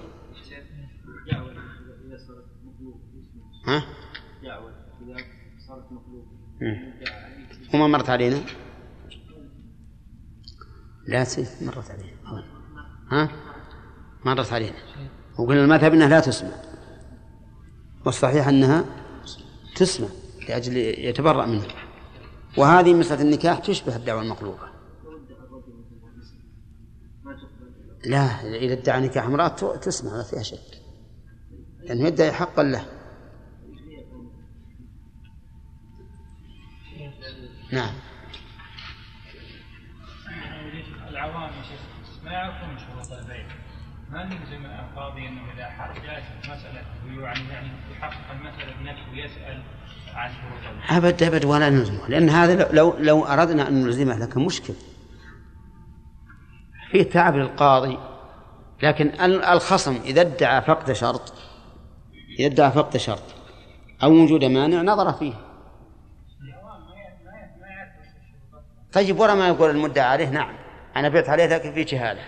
ها؟ وما مرت علينا؟ لا سيف مرت علينا. ها؟ مرت علينا. وقلنا المذهب إنها لا تسمع. والصحيح أنها تسمع لأجل يتبرأ منها. وهذه مسألة النكاح تشبه الدعوة المقلوبة لا إذا ادعى نكاح امرأة تسمع ما فيها شك. لأنه يدعي حقا له. نعم. العوام يا شيخ ما يعرفون شروط البيع؟ ما نلزم القاضي إنه إذا جاءت مساله بيوع يعني يحقق المسألة بنفسه ويسأل عن شروط البيع. أبد أبد ولا نلزمه لأن هذا لو لو أردنا أن نلزمه لكن مشكل. فيه تعب للقاضي لكن ال- الخصم إذا ادعى فقد شرط إذا ادعى فقد شرط أو وجود مانع نظر فيه. طيب ورا ما يقول المدعى عليه؟ نعم. أنا بعت عليه لكن في جهالة.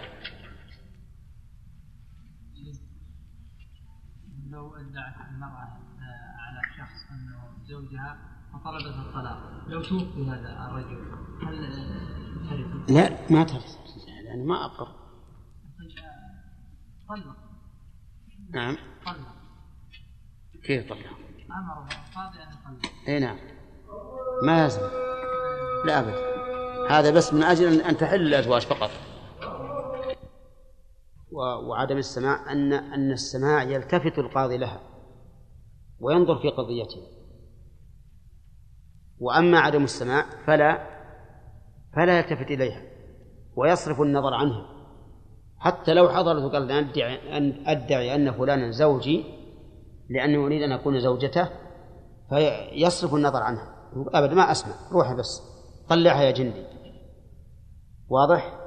لو أدعت المرأة آه، على شخص أنه زوجها فطلبت الطلاق. لو توفي هذا الرجل هل آه، ترث؟ لا ما ترث يعني ما أقر. طلق. نعم. طلق. كيف طلع أمره القاضي أن يطلق. اي نعم. ما يلزم لا ابدا هذا بس من أجل ان تحل الأزواج فقط. وعدم السماع ان أن السماع يلتفت القاضي لها وينظر في قضيتها وأما عدم السماع فلا فلا يلتفت إليها ويصرف النظر عنها حتى لو حضرت وقال أن أدعي, أن أدعي أن فلانا زوجي لأني أريد أن أكون زوجته فيصرف النظر عنها أبدا ما أسمع روحي بس طلعها يا جندي. واضح؟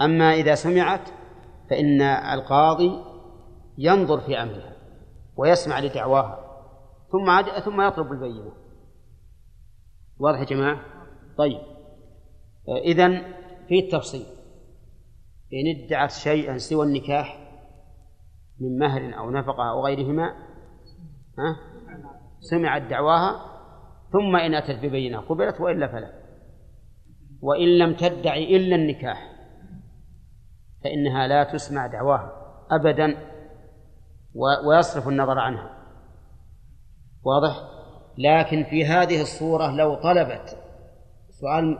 أما إذا سمعت فإن القاضي ينظر في أمرها ويسمع لدعواها ثم. ثم يطلب البينة. واضح يا جماعة؟ طيب. إذا في التفصيل. إن ادعت شيئا سوى النكاح من مهر أو نفقة أو غيرهما ها؟ سمعت دعواها ثم إن أتت ببينة قبلت وإلا فلا. وإن لم تدعي إلا النكاح فإنها لا تسمع دعواها أبدا ويصرف النظر عنها واضح لكن في هذه الصورة لو طلبت سؤال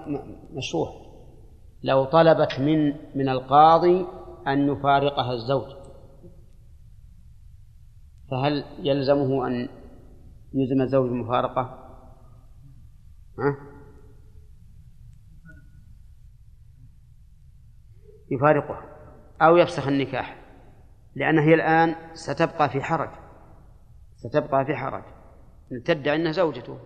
مشروع لو طلبت من من القاضي أن يفارقها الزوج فهل يلزمه أن يلزم الزوج المفارقة؟ ها؟ يفارقها أو يفسخ النكاح لأنها هي الآن ستبقى في حرج ستبقى في حرج. تدعي أنها زوجته.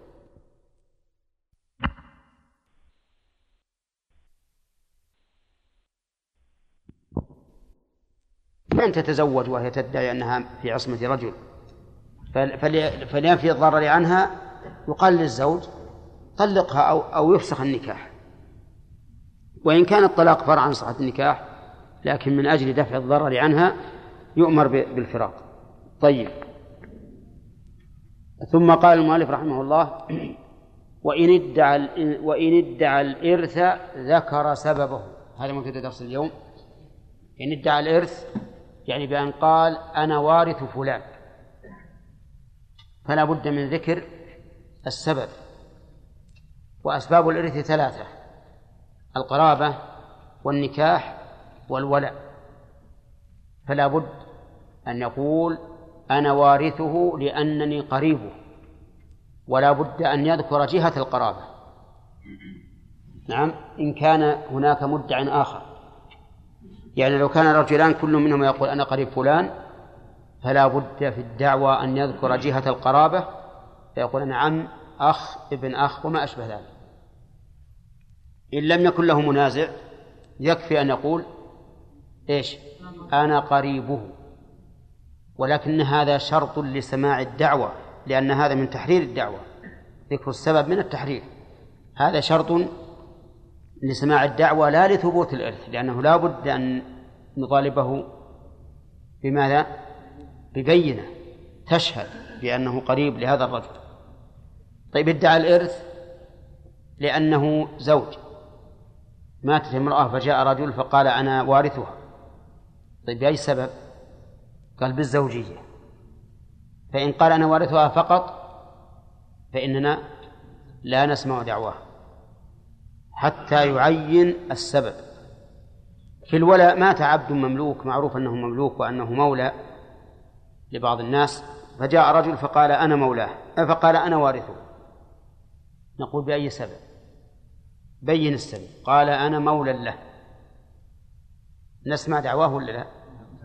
من تتزوج وهي تدعي أنها في عصمة رجل؟ فلينفي الضرر عنها يقال للزوج طلقها أو أو يفسخ النكاح. وإن كان الطلاق فرع عن صحة النكاح لكن من أجل دفع الضرر عنها يؤمر بالفراق. طيب. ثم قال المؤلف رحمه الله وإن ادعى وإن ادعى الإرث ذكر سببه. هذا مبتدأ درس اليوم. إن ادعى الإرث يعني بأن قال أنا وارث فلان. فلا بد من ذكر السبب. وأسباب الإرث ثلاثة. القرابة والنكاح والولاء فلا بد أن يقول أنا وارثه لأنني قريبه ولا بد أن يذكر جهة القرابة. نعم إن كان هناك مدع آخر. يعني لو كان رجلان كل منهما يقول أنا قريب فلان فلا بد في الدعوى أن يذكر جهة القرابة فيقول أنا عم أخ ابن أخ وما أشبه ذلك. إن لم يكن له منازع يكفي أن يقول إيش؟ أنا قريبه. ولكن هذا شرط لسماع الدعوة لأن هذا من تحرير الدعوة ذكر السبب من التحرير. هذا شرط لسماع الدعوة لا لثبوت الإرث لأنه لا بد أن نطالبه بماذا؟ ببينة تشهد بأنه قريب لهذا الرجل. طيب ادعى الإرث لأنه زوج. ماتت امرأة فجاء رجل فقال أنا وارثها. طيب بأي سبب؟ قال بالزوجية. فإن قال أنا وارثها فقط فإننا لا نسمع دعواه حتى يعين السبب. في الولاء مات عبد مملوك معروف أنه مملوك وأنه مولى لبعض الناس. فجاء رجل فقال أنا مولاه فقال أنا وارثه. نقول بأي سبب؟ بين السبب قال أنا مولى له. نسمع دعواه ولا لا؟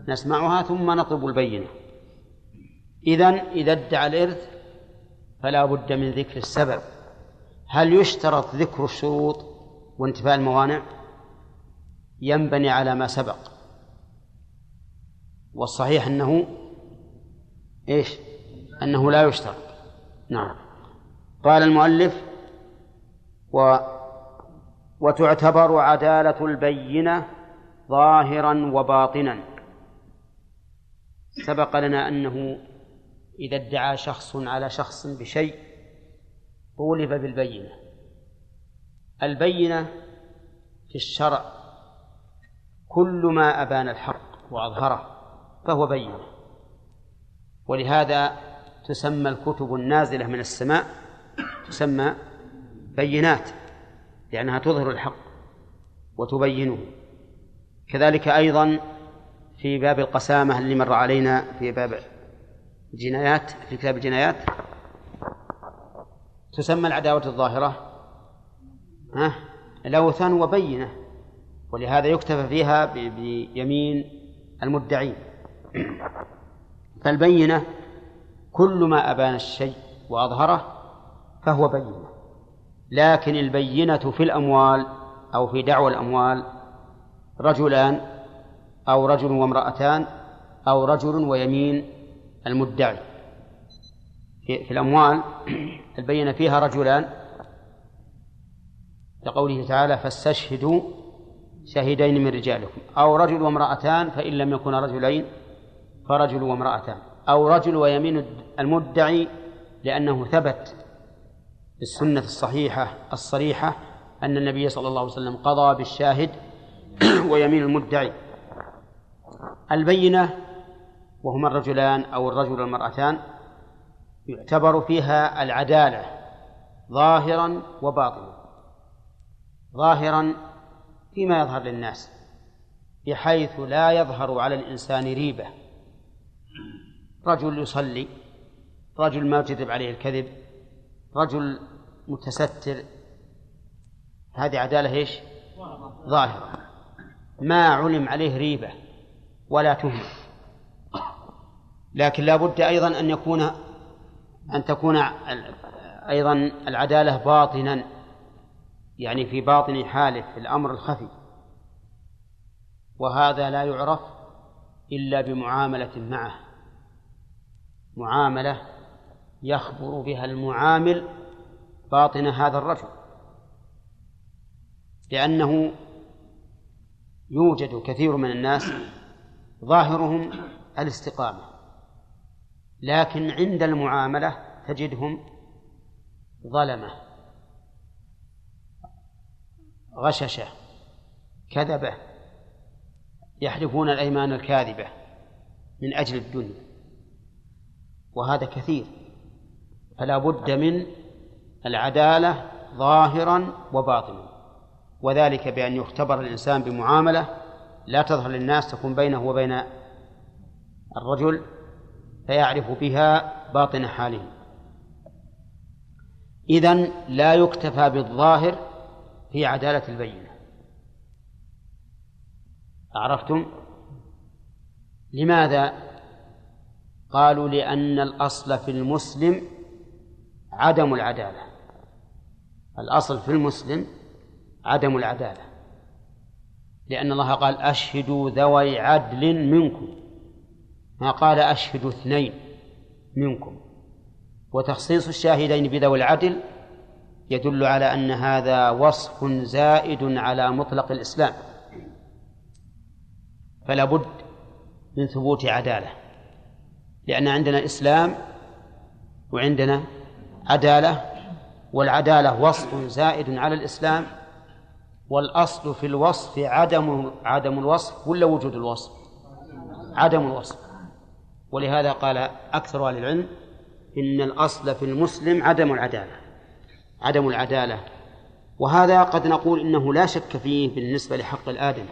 نسمعها ثم نطلب البينة. إذن إذا ادعى الإرث فلا بد من ذكر السبب. هل يشترط ذكر الشروط وانتفاء الموانع؟ ينبني على ما سبق. والصحيح أنه إيش؟ أنه لا يشترط. نعم. قال المؤلف و وتعتبر عدالة البينة ظاهرا وباطنا. سبق لنا أنه إذا ادعى شخص على شخص بشيء طولب بالبينة. البينة في الشرع كل ما أبان الحق وأظهره فهو بينة. ولهذا تسمى الكتب النازلة من السماء تسمى بينات. لأنها تظهر الحق وتبينه. كذلك أيضا في باب القسامة اللي مر علينا في باب الجنايات في كتاب الجنايات تسمى العداوة الظاهرة. ها؟ لوثا وبينة. ولهذا يكتفى فيها بيمين المدعين. فالبينة كل ما أبان الشيء وأظهره فهو بينة. لكن البينة في الأموال أو في دعوى الأموال رجلان أو رجل وامرأتان أو رجل ويمين المدعي. في الأموال البينة فيها رجلان. لقوله تعالى فاستشهدوا شهيدين من رجالكم. أو رجل وامرأتان فإن لم يكونا رجلين فرجل وامرأتان. أو رجل ويمين المدعي لأنه ثبت في السنة الصحيحة الصريحة أن النبي صلى الله عليه وسلم قضى بالشاهد ويمين المدعي. البينة وهما الرجلان أو الرجل والمرأتان يعتبر فيها العدالة ظاهرا وباطنا. ظاهرا فيما يظهر للناس بحيث لا يظهر على الإنسان ريبة. رجل يصلي رجل ما يجذب عليه الكذب رجل متستر. هذه عدالة إيش؟ ظاهرة. ما علم عليه ريبة ولا تهمة. لكن لا بد أيضا أن يكون أن تكون أيضا العدالة باطنا. يعني في باطن حاله في الأمر الخفي. وهذا لا يعرف إلا بمعاملة معه. معاملة يخبر بها المعامل باطن هذا الرجل لأنه يوجد كثير من الناس ظاهرهم الاستقامة لكن عند المعاملة تجدهم ظلمة غششة كذبة يحلفون الأيمان الكاذبة من أجل الدنيا وهذا كثير. فلا بد من العدالة ظاهرا وباطنا. وذلك بأن يختبر الإنسان بمعاملة لا تظهر للناس تكون بينه وبين الرجل فيعرف بها باطن حاله. إذن لا يكتفى بالظاهر في عدالة البينة. عرفتم؟ لماذا قالوا لأن الأصل في المسلم عدم العدالة. الأصل في المسلم عدم العدالة. لأن الله قال أشهدوا ذوي عدل منكم. ما قال أشهدوا اثنين منكم. وتخصيص الشاهدين بذوي العدل يدل على أن هذا وصف زائد على مطلق الإسلام. فلا بد من ثبوت عدالة. لأن عندنا إسلام وعندنا عدالة والعدالة وصف زائد على الإسلام والأصل في الوصف عدم عدم الوصف ولا وجود الوصف؟ عدم الوصف. ولهذا قال أكثر أهل العلم إن الأصل في المسلم عدم العدالة عدم العدالة. وهذا قد نقول إنه لا شك فيه بالنسبة لحق الآدم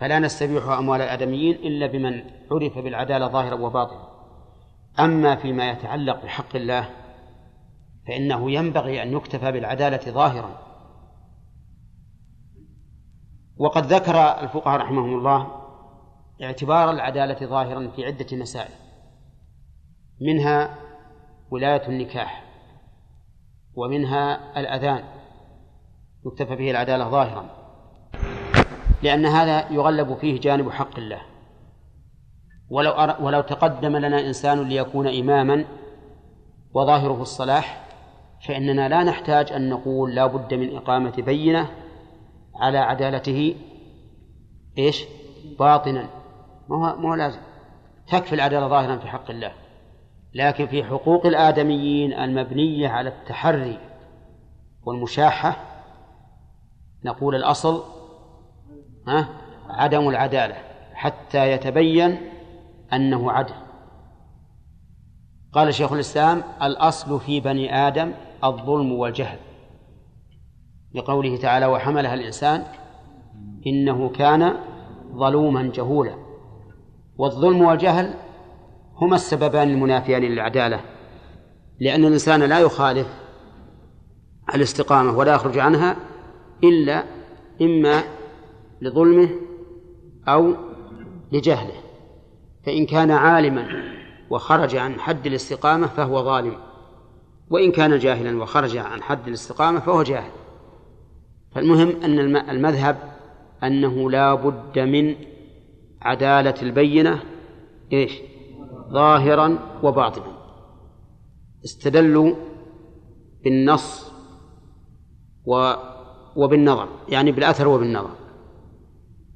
فلا نستبيح أموال الآدميين إلا بمن عرف بالعدالة ظاهرا وباطنا. أما فيما يتعلق بحق الله فإنه ينبغي أن يكتفى بالعدالة ظاهرا. وقد ذكر الفقهاء رحمهم الله اعتبار العدالة ظاهرا في عدة مسائل منها ولاية النكاح ومنها الأذان يكتفى به العدالة ظاهرا لأن هذا يغلب فيه جانب حق الله. ولو أر... ولو تقدم لنا إنسان ليكون إماما وظاهره الصلاح فإننا لا نحتاج أن نقول لا بد من إقامة بينة على عدالته إيش؟ باطنا. ما هو, ما لازم. تكفي العدالة ظاهرا في حق الله. لكن في حقوق الآدميين المبنية على التحري والمشاحة نقول الأصل ها عدم العدالة حتى يتبين أنه عدل. قال شيخ الإسلام الأصل في بني آدم الظلم والجهل لقوله تعالى وحملها الإنسان إنه كان ظلوما جهولا والظلم والجهل هما السببان المنافيان للعدالة لأن الإنسان لا يخالف الاستقامة ولا يخرج عنها إلا إما لظلمه أو لجهله فإن كان عالما وخرج عن حد الاستقامة فهو ظالم. وإن كان جاهلا وخرج عن حد الاستقامة فهو جاهل. فالمهم أن المذهب أنه لا بد من عدالة البينة إيش؟ ظاهرا وباطنا. استدلوا بالنص و وبالنظر يعني بالأثر وبالنظر.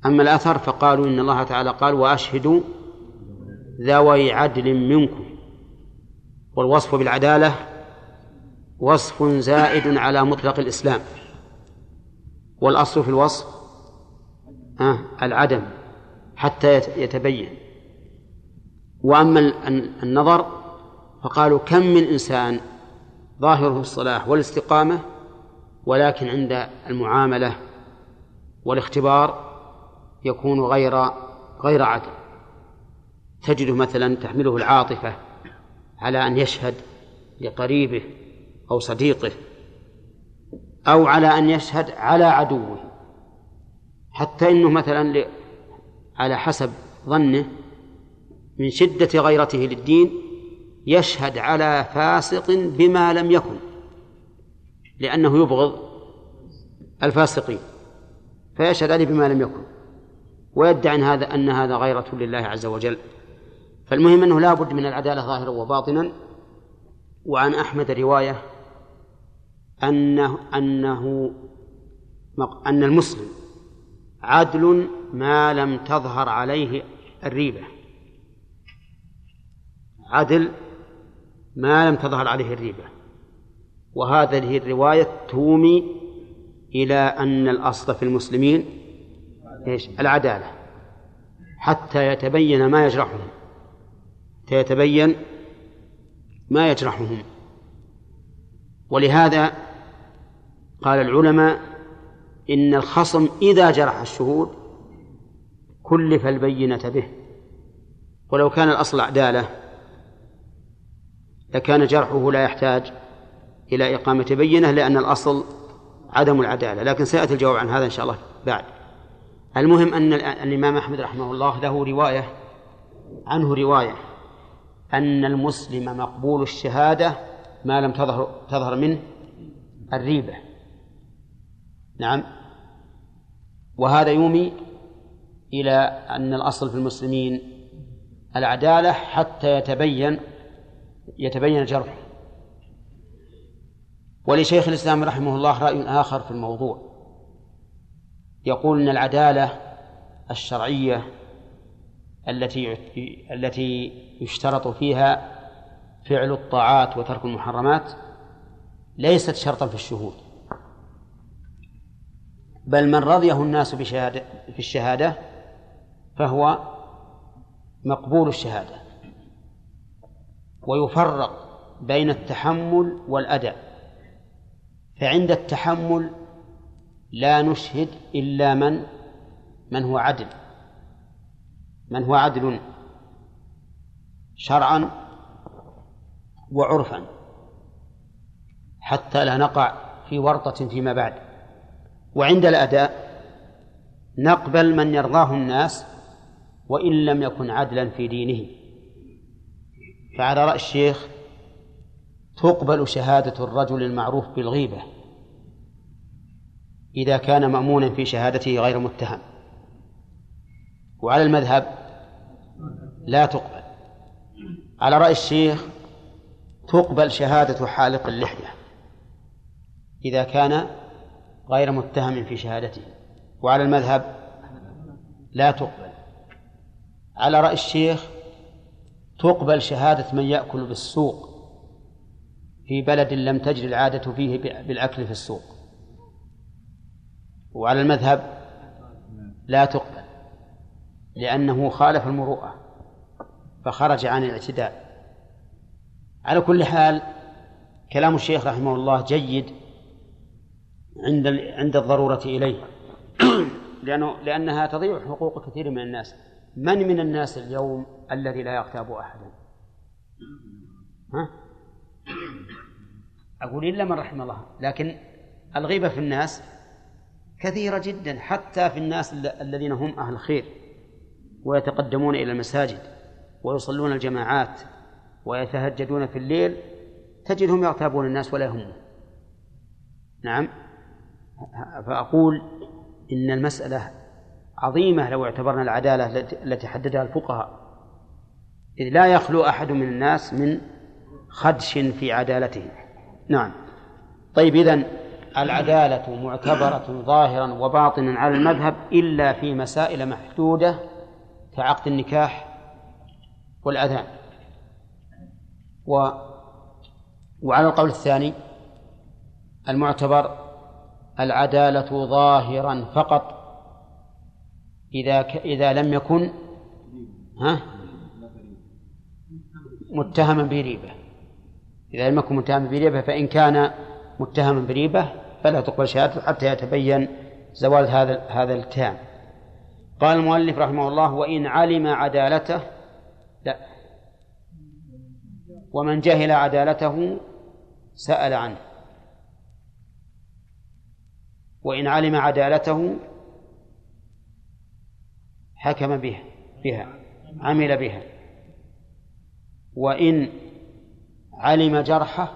أما الأثر فقالوا إن الله تعالى قال وأشهدوا ذوي عدل منكم. والوصف بالعدالة وصف زائد على مطلق الإسلام. والأصل في الوصف آه العدم حتى يتبين. وأما النظر فقالوا كم من إنسان ظاهره الصلاح والاستقامة ولكن عند المعاملة والاختبار يكون غير غير عدل. تجده مثلا تحمله العاطفة على أن يشهد لقريبه أو صديقه أو على أن يشهد على عدوه. حتى إنه مثلا على حسب ظنه من شدة غيرته للدين يشهد على فاسق بما لم يكن لأنه يبغض الفاسقين فيشهد عليه بما لم يكن. ويدعي أن هذا أن هذا غيرة لله عز وجل. فالمهم أنه لا بد من العدالة ظاهرا وباطنا. وعن أحمد رواية أنه أنه أن المسلم عدل ما لم تظهر عليه الريبة. عدل ما لم تظهر عليه الريبة. وهذه الرواية تومي إلى أن الأصل في المسلمين إيش؟ العدالة. حتى يتبين ما يجرحهم. حتى يتبين ما يجرحهم. ولهذا قال العلماء إن الخصم إذا جرح الشهود كلف البينة به ولو كان الأصل عدالة لكان جرحه لا يحتاج إلى إقامة بينة لأن الأصل عدم العدالة. لكن سيأتي الجواب عن هذا إن شاء الله بعد. المهم أن الإمام أحمد رحمه الله له رواية عنه رواية أن المسلم مقبول الشهادة ما لم تظهر تظهر منه الريبة. نعم. وهذا يومي إلى أن الأصل في المسلمين العدالة حتى يتبين يتبين جرحه. ولشيخ الإسلام رحمه الله رأي آخر في الموضوع. يقول أن العدالة الشرعية التي التي يشترط فيها فعل الطاعات وترك المحرمات ليست شرطا في الشهود. بل من رضيه الناس بشهادة في الشهادة فهو مقبول الشهادة. ويفرق بين التحمل والأداء. فعند التحمل لا نشهد إلا من من هو عدل. من هو عدل؟ شرعا وعرفا. حتى لا نقع في ورطة فيما بعد. وعند الأداء نقبل من يرضاه الناس وإن لم يكن عدلا في دينه. فعلى رأي الشيخ تقبل شهادة الرجل المعروف بالغيبة إذا كان مأمونا في شهادته غير متهم. وعلى المذهب لا تقبل. على رأي الشيخ تقبل شهادة حالق اللحية إذا كان غير متهم في شهادته. وعلى المذهب لا تقبل. على رأي الشيخ تقبل شهادة من يأكل بالسوق في بلد لم تجري العادة فيه بالأكل في السوق. وعلى المذهب لا تقبل لأنه خالف المروءة فخرج عن الاعتداء. على كل حال كلام الشيخ رحمه الله جيد عند عند الضرورة إليه. لأنه لأنها تضيع حقوق كثير من الناس. من من الناس اليوم الذي لا يغتاب أحدا؟ ها؟ أقول إلا من رحم الله. لكن الغيبة في الناس كثيرة جدا حتى في الناس الذين هم أهل خير ويتقدمون إلى المساجد ويصلون الجماعات ويتهجدون في الليل تجدهم يغتابون الناس ولا يهمهم. نعم؟ فأقول إن المسألة عظيمة لو اعتبرنا العدالة التي حددها الفقهاء. إذ لا يخلو أحد من الناس من خدش في عدالته. نعم. طيب إذن العدالة معتبرة ظاهرا وباطنا على المذهب إلا في مسائل محدودة كعقد النكاح والأذان. و وعلى القول الثاني المعتبر العدالة ظاهرا فقط. إذا ك... إذا لم يكن ها؟ متهما بريبة. إذا لم يكن متهما بريبة فإن كان متهما بريبة فلا تقبل شهادته حتى يتبين زوال هذا هذا الاتهام قال المؤلف رحمه الله وإن علم عدالته لا. ومن جهل عدالته سأل عنه. وإن علم عدالته حكم بها بها عمل بها. وإن علم جرحه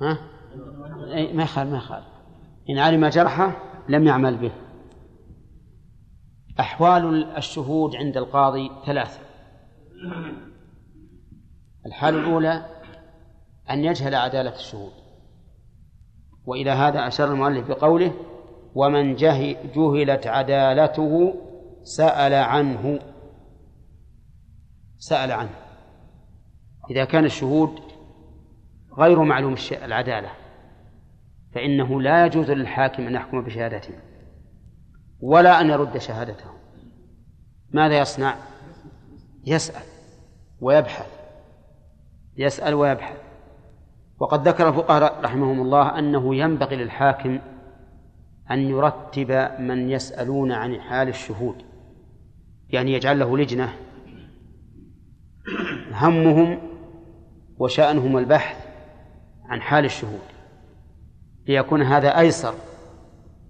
ها؟ ما يخال ما يخال إن علم جرحه لم يعمل به. أحوال الشهود عند القاضي ثلاثة. الحالة الأولى أن يجهل عدالة الشهود. وإلى هذا أشار المؤلف بقوله ومن جهلت عدالته سأل عنه. سأل عنه. إذا كان الشهود غير معلوم العدالة فإنه لا يجوز للحاكم أن يحكم بشهادته ولا أن يرد شهادته ماذا يصنع؟ يسأل ويبحث. يسأل ويبحث. وقد ذكر الفقهاء رحمهم الله أنه ينبغي للحاكم أن يرتب من يسألون عن حال الشهود يعني يجعل له لجنة همهم وشأنهم البحث عن حال الشهود ليكون هذا أيسر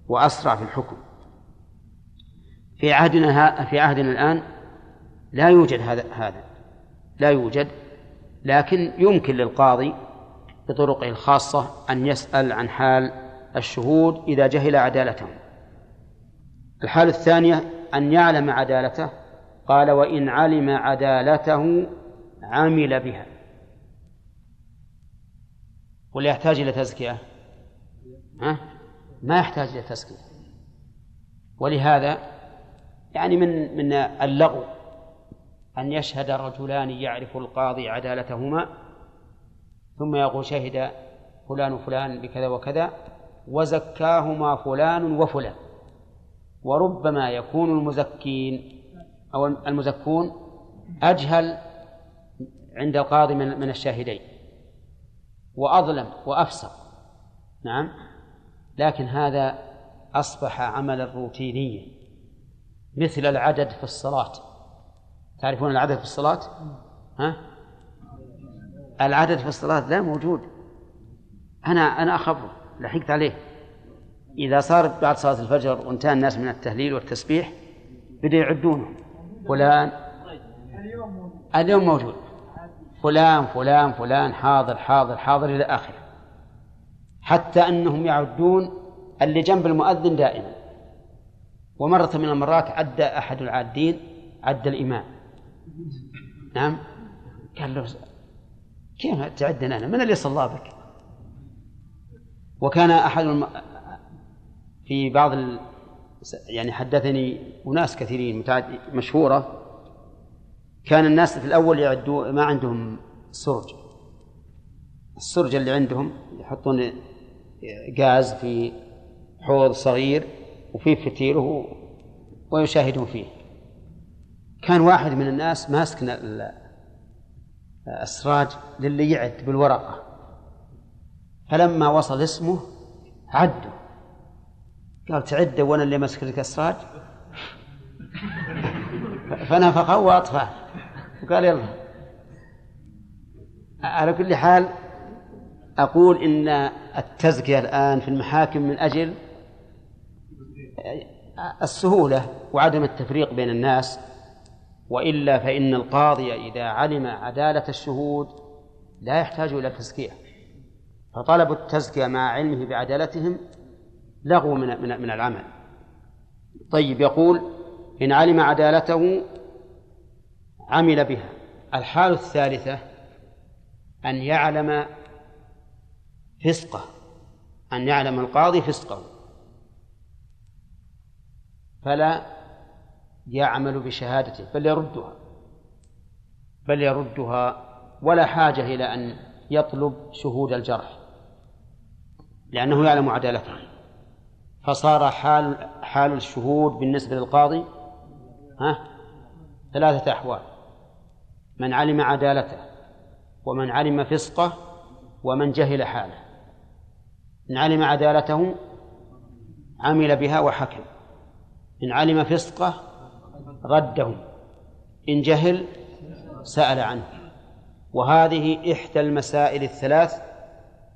وأسرع في الحكم. في عهدنا في عهدنا الآن لا يوجد هذا هذا لا يوجد لكن يمكن للقاضي بطرقه الخاصة أن يسأل عن حال الشهود إذا جهل عدالتهم. الحالة الثانية أن يعلم عدالته قال وإن علم عدالته عمل بها. ولا يحتاج إلى تزكية؟ ها؟ ما يحتاج إلى تزكية. ولهذا يعني من من اللغو أن يشهد رجلان يعرف القاضي عدالتهما ثم يقول شهد فلان وفلان بكذا وكذا وزكاهما فلان وفلان وربما يكون المزكين أو المزكون أجهل عند القاضي من من الشاهدين وأظلم وأفسق نعم لكن هذا أصبح عملا روتينيا مثل العدد في الصلاة تعرفون العدد في الصلاة؟ ها؟ العدد في الصلاة لا موجود. أنا أنا أخبره لحقت عليه. إذا صارت بعد صلاة الفجر وانتهى الناس من التهليل والتسبيح بدأوا يعدونهم فلان اليوم موجود. فلان فلان فلان حاضر حاضر حاضر إلى آخره. حتى أنهم يعدون اللي جنب المؤذن دائما. ومرة من المرات عدى أحد العادين عد الإمام. نعم؟ قال له كيف تعدنا أنا. من اللي صلى بك؟ وكان أحد الم... في بعض ال... يعني حدثني أناس كثيرين متعد... مشهورة. كان الناس في الأول يعدوا ما عندهم سرج. السرج اللي عندهم يحطون غاز في حوض صغير وفيه فتيل ويشاهدون فيه. كان واحد من الناس ماسك السراج للي يعد بالورقة. فلما وصل اسمه عدوا. قال تعد وأنا اللي ماسك لك السراج فنفخه واطفاه وقال يلا. على كل حال أقول إن التزكية الآن في المحاكم من أجل السهولة وعدم التفريق بين الناس وإلا فإن القاضي إذا علم عدالة الشهود لا يحتاج إلى تزكية فطلب التزكية مع علمه بعدالتهم لغو من من من العمل. طيب يقول إن علم عدالته عمل بها. الحال الثالثة أن يعلم فسقه أن يعلم القاضي فسقه. فلا يعمل بشهادته بل يردها. بل يردها ولا حاجة إلى أن يطلب شهود الجرح لأنه يعلم عدالته فصار حال حال الشهود بالنسبة للقاضي ها ثلاثة أحوال. من علم عدالته ومن علم فسقه ومن جهل حاله. إن علم عدالته عمل بها وحكم. إن علم فسقه رده إن جهل سأل عنه. وهذه إحدى المسائل الثلاث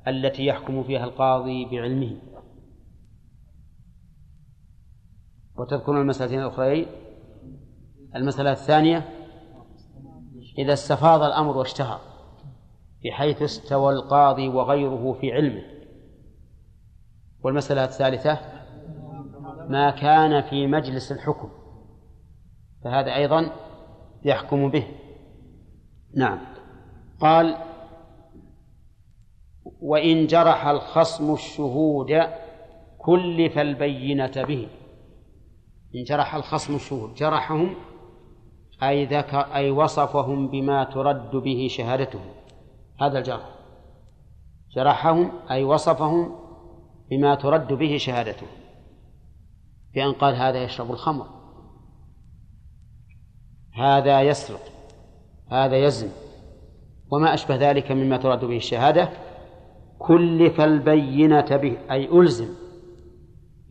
التي يحكم فيها القاضي بعلمه. وتذكرون المسألتين الأخرين؟ المسألة الثانية إذا استفاض الأمر واشتهر بحيث استوى القاضي وغيره في علمه. والمسألة الثالثة ما كان في مجلس الحكم. فهذا أيضا يحكم به. نعم. قال وإن جرح الخصم الشهود كلف البينة به. إن جرح الخصم الشهود جرحهم أي ذكر أي وصفهم بما ترد به شهادتهم هذا الجرح. جرحهم أي وصفهم بما ترد به شهادتهم بأن قال هذا يشرب الخمر. هذا يسرق هذا يزن وما أشبه ذلك مما ترد به الشهادة. كلف البينة به أي ألزم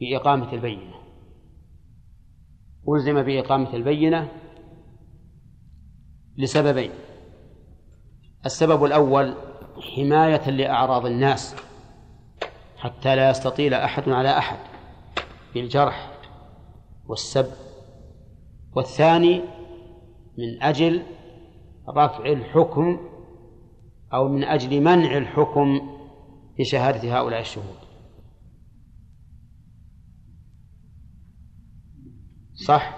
بإقامة البينة. ألزم بإقامة البينة لسببين. السبب الأول حماية لأعراض الناس حتى لا يستطيل أحد على أحد بالجرح والسب. والثاني من أجل رفع الحكم أو من أجل منع الحكم بشهادة هؤلاء الشهود. صح؟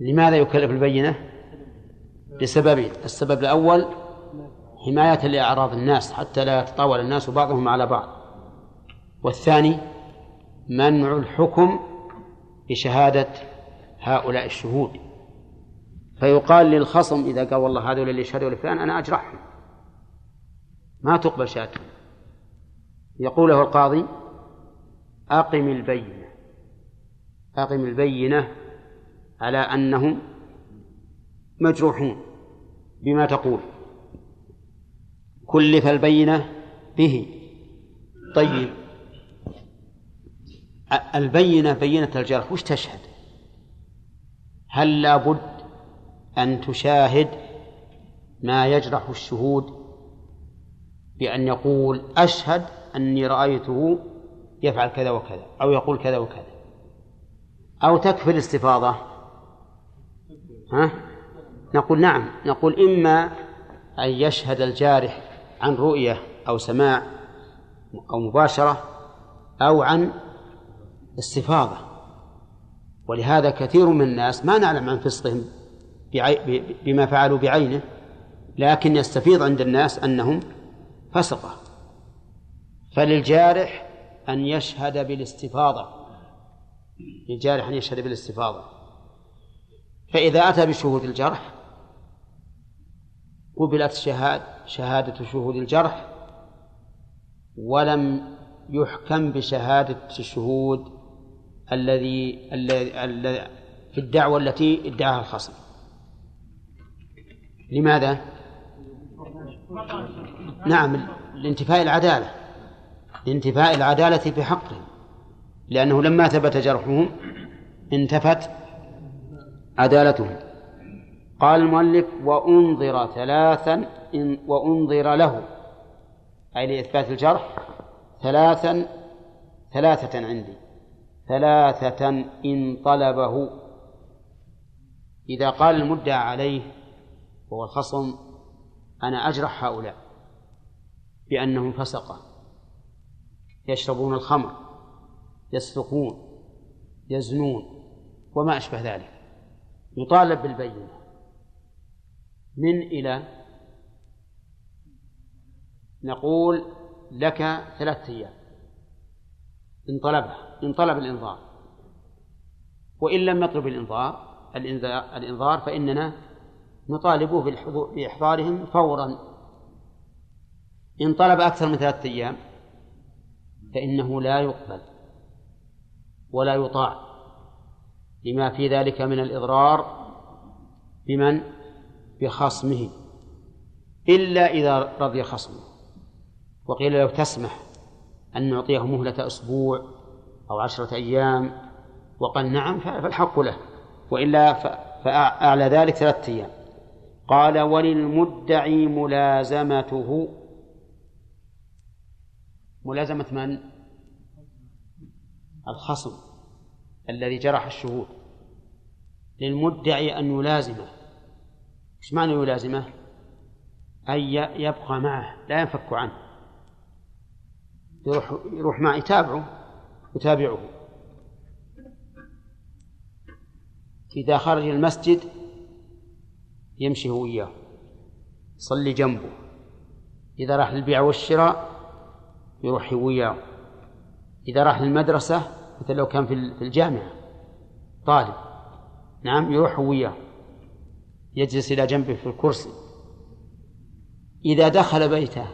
لماذا يكلف البينة؟ لسببين السبب الأول حماية لأعراض الناس حتى لا يتطاول الناس بعضهم على بعض. والثاني منع الحكم بشهادة هؤلاء الشهود. فيقال للخصم إذا قال والله هذول اللي يشهدوا لفلان أنا أجرحهم. ما تقبل شهادتهم يقول له القاضي أقم البينة. أقم البينة على أنهم مجروحون بما تقول. كلف البينة به. طيب. البينة بينة الجرح وش تشهد؟ هل لابد أن تشاهد ما يجرح الشهود بأن يقول أشهد أني رأيته يفعل كذا وكذا أو يقول كذا وكذا أو تكفي الاستفاضة؟ ها؟ نقول نعم. نقول إما أن يشهد الجارح عن رؤية أو سماع أو مباشرة أو عن استفاضة. ولهذا كثير من الناس ما نعلم عن فسقهم بما فعلوا بعينه لكن يستفيض عند الناس أنهم فسقة. فللجارح أن يشهد بالاستفاضة. للجارح أن يشهد بالاستفاضة. فإذا أتى بشهود الجرح قبلت شهاد شهادة شهود الجرح ولم يحكم بشهادة الشهود الذي في الدعوة التي ادعاها الخصم لماذا؟ نعم لانتفاء العدالة لانتفاء العدالة في حقهم لأنه لما ثبت جرحهم انتفت عدالتهم. قال المؤلف وأنظر ثلاثا إن وأنظر له أي لإثبات الجرح ثلاثا ثلاثة عندي. ثلاثة إن طلبه. إذا قال المدعى عليه وهو الخصم أنا أجرح هؤلاء بأنهم فسقة يشربون الخمر يسرقون يزنون وما أشبه ذلك. يطالب بالبينة. من إلى؟ نقول لك ثلاثة أيام. إن طلبها إن طلب الإنظار وإن لم يطلب الإنظار الإنظار فإننا نطالبه بإحضارهم فورا. إن طلب أكثر من ثلاثة أيام فإنه لا يقبل ولا يطاع. لما في ذلك من الإضرار بمن؟ بخصمه. إلا إذا رضي خصمه. وقيل لو تسمح. أن نعطيه مهلة أسبوع أو عشرة أيام. وقال نعم فالحق له. وإلا فأعلى ذلك ثلاثة أيام. قال وللمدعي ملازمته. ملازمة من؟ الخصم الذي جرح الشهود. للمدعي أن يلازمه. إيش معنى يلازمه؟ أي يبقى معه لا ينفك عنه. يروح يروح معه يتابعه يتابعه. إذا خرج المسجد يمشي هو وياه يصلي جنبه. إذا راح للبيع والشراء يروح وياه. إذا راح للمدرسة مثل لو كان في الجامعة طالب نعم يروح وياه. يجلس إلى جنبه في الكرسي. إذا دخل بيته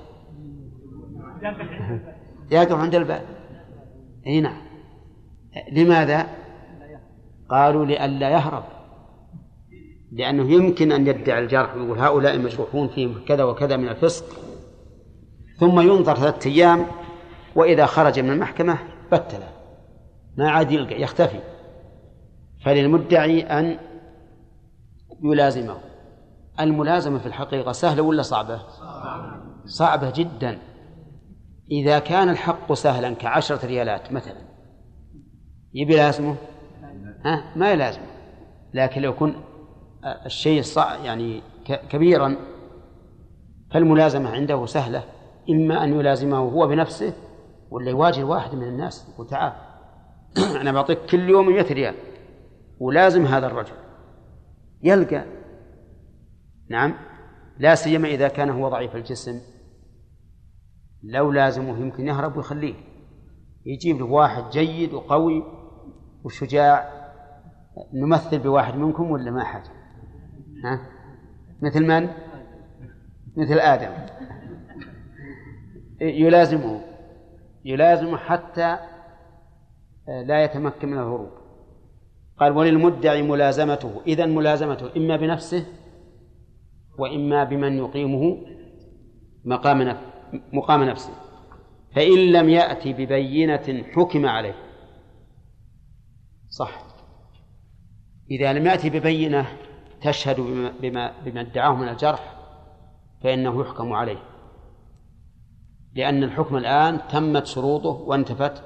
يقف عند الباب إي نعم. لماذا؟ قالوا لئلا يهرب. لأنه يمكن أن يدعي الجرح ويقول هؤلاء مجروحون فيهم كذا وكذا من الفسق. ثم ينظر ثلاثة أيام وإذا خرج من المحكمة بتله. ما عاد يلقى يختفي. فللمدعي أن يلازمه. الملازمة في الحقيقة سهلة ولا صعبة؟ صعبة جدا. إذا كان الحق سهلا كعشرة ريالات مثلا يبي لازمه ها؟ ما يلازمه. لكن لو يكون الشيء صع يعني كبيرا فالملازمة عنده سهلة. إما أن يلازمه هو بنفسه ولا يواجه واحد من الناس يقول تعال أنا بعطيك كل يوم 100 ريال ولازم هذا الرجل. يلقى. نعم. لا سيما إذا كان هو ضعيف الجسم. لو لازمه يمكن يهرب ويخليه. يجيب له واحد جيد وقوي وشجاع. نمثل بواحد منكم ولا ما حاجة؟ ها؟ مثل من؟ مثل آدم. يلازمه. يلازمه حتى لا يتمكن من الهروب. قال وللمدعي ملازمته. إذا ملازمته إما بنفسه وإما بمن يقيمه مقام نفسه. مقام نفسه. فإن لم يأتي ببينة حكم عليه. صح. إذا لم يأتي ببينة تشهد بما, بما ادعاه من الجرح فإنه يحكم عليه. لأن الحكم الآن تمت شروطه وانتفت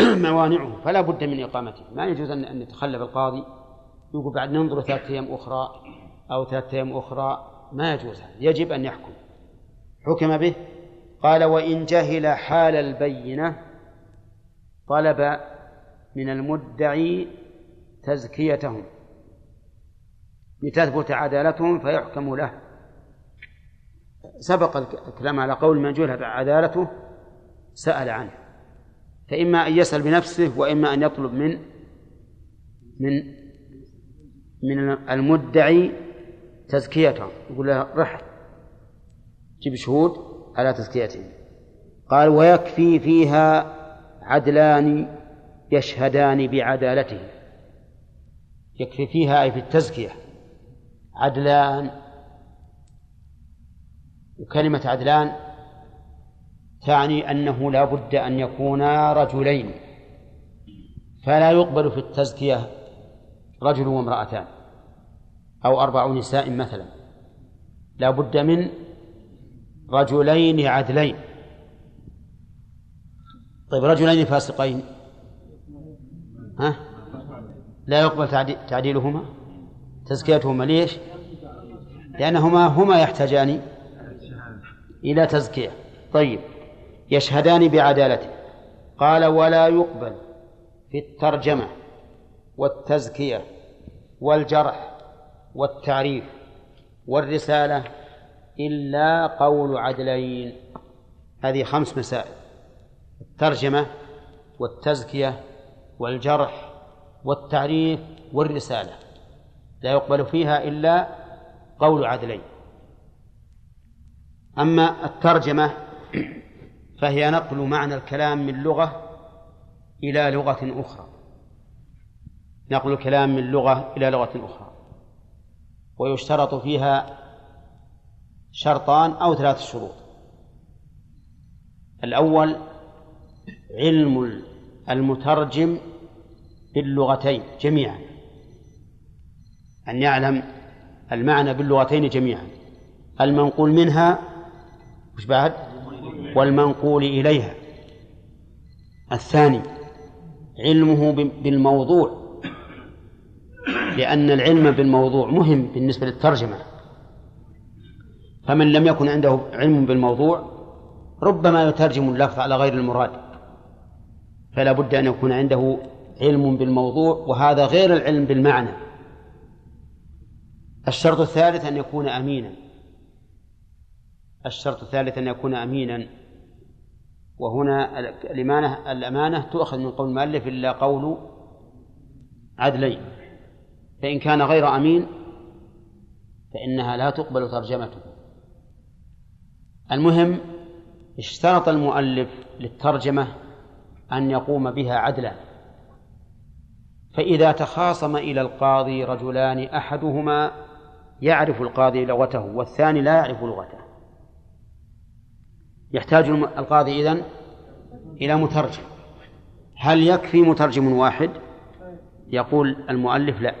موانعه فلا بد من إقامته. ما يجوز أن يتخلف القاضي يقول بعد ننظر ثلاثة أيام أخرى أو ثلاثة أيام أخرى. ما يجوز يجب أن يحكم. حكم به؟ قال وإن جهل حال البينة طلب من المدعي تزكيتهم. لتثبت عدالتهم فيحكم له. سبق الكلام على قول من جهل عدالته سأل عنه. فإما أن يسأل بنفسه وإما أن يطلب من من من المدعي تزكيته يقول له رح. جيب شهود على تزكيته قال ويكفي فيها عدلان يشهدان بعدالته. يكفي فيها أي في التزكية. عدلان وكلمة عدلان تعني أنه لا بد أن يكونا رجلين فلا يقبل في التزكية رجل وامرأتان أو أربع نساء مثلا. لا بد من رجلين عدلين. طيب رجلين فاسقين. ها؟ لا يقبل تعديلهما. تزكيتهما ليش؟ لأنهما هما يحتاجان إلى تزكية. طيب يشهدان بعدالته. قال ولا يقبل في الترجمة والتزكية والجرح والتعريف والرسالة إلا قول عدلين. هذه خمس مسائل الترجمة والتزكية والجرح والتعريف والرسالة. لا يقبل فيها إلا قول عدلين. أما الترجمة فهي نقل معنى الكلام من لغة إلى لغة أخرى. نقل الكلام من لغة إلى لغة أخرى. ويشترط فيها شرطان أو ثلاث شروط. الأول علم المترجم باللغتين جميعا. أن يعلم المعنى باللغتين جميعا. المنقول منها وش بعد؟ والمنقول إليها. الثاني علمه بالموضوع. لأن العلم بالموضوع مهم بالنسبة للترجمة. فمن لم يكن عنده علم بالموضوع ربما يترجم اللفظ على غير المراد. فلا بد أن يكون عنده علم بالموضوع وهذا غير العلم بالمعنى. الشرط الثالث أن يكون أمينا. الشرط الثالث أن يكون أمينا. وهنا الأمانة الأمانة تؤخذ من قول المؤلف إلا قول عدلين. فإن كان غير أمين فإنها لا تقبل ترجمته. المهم اشترط المؤلف للترجمة أن يقوم بها عدلا. فإذا تخاصم إلى القاضي رجلان أحدهما يعرف القاضي لغته والثاني لا يعرف لغته. يحتاج القاضي إذن إلى مترجم. هل يكفي مترجم واحد؟ يقول المؤلف لا.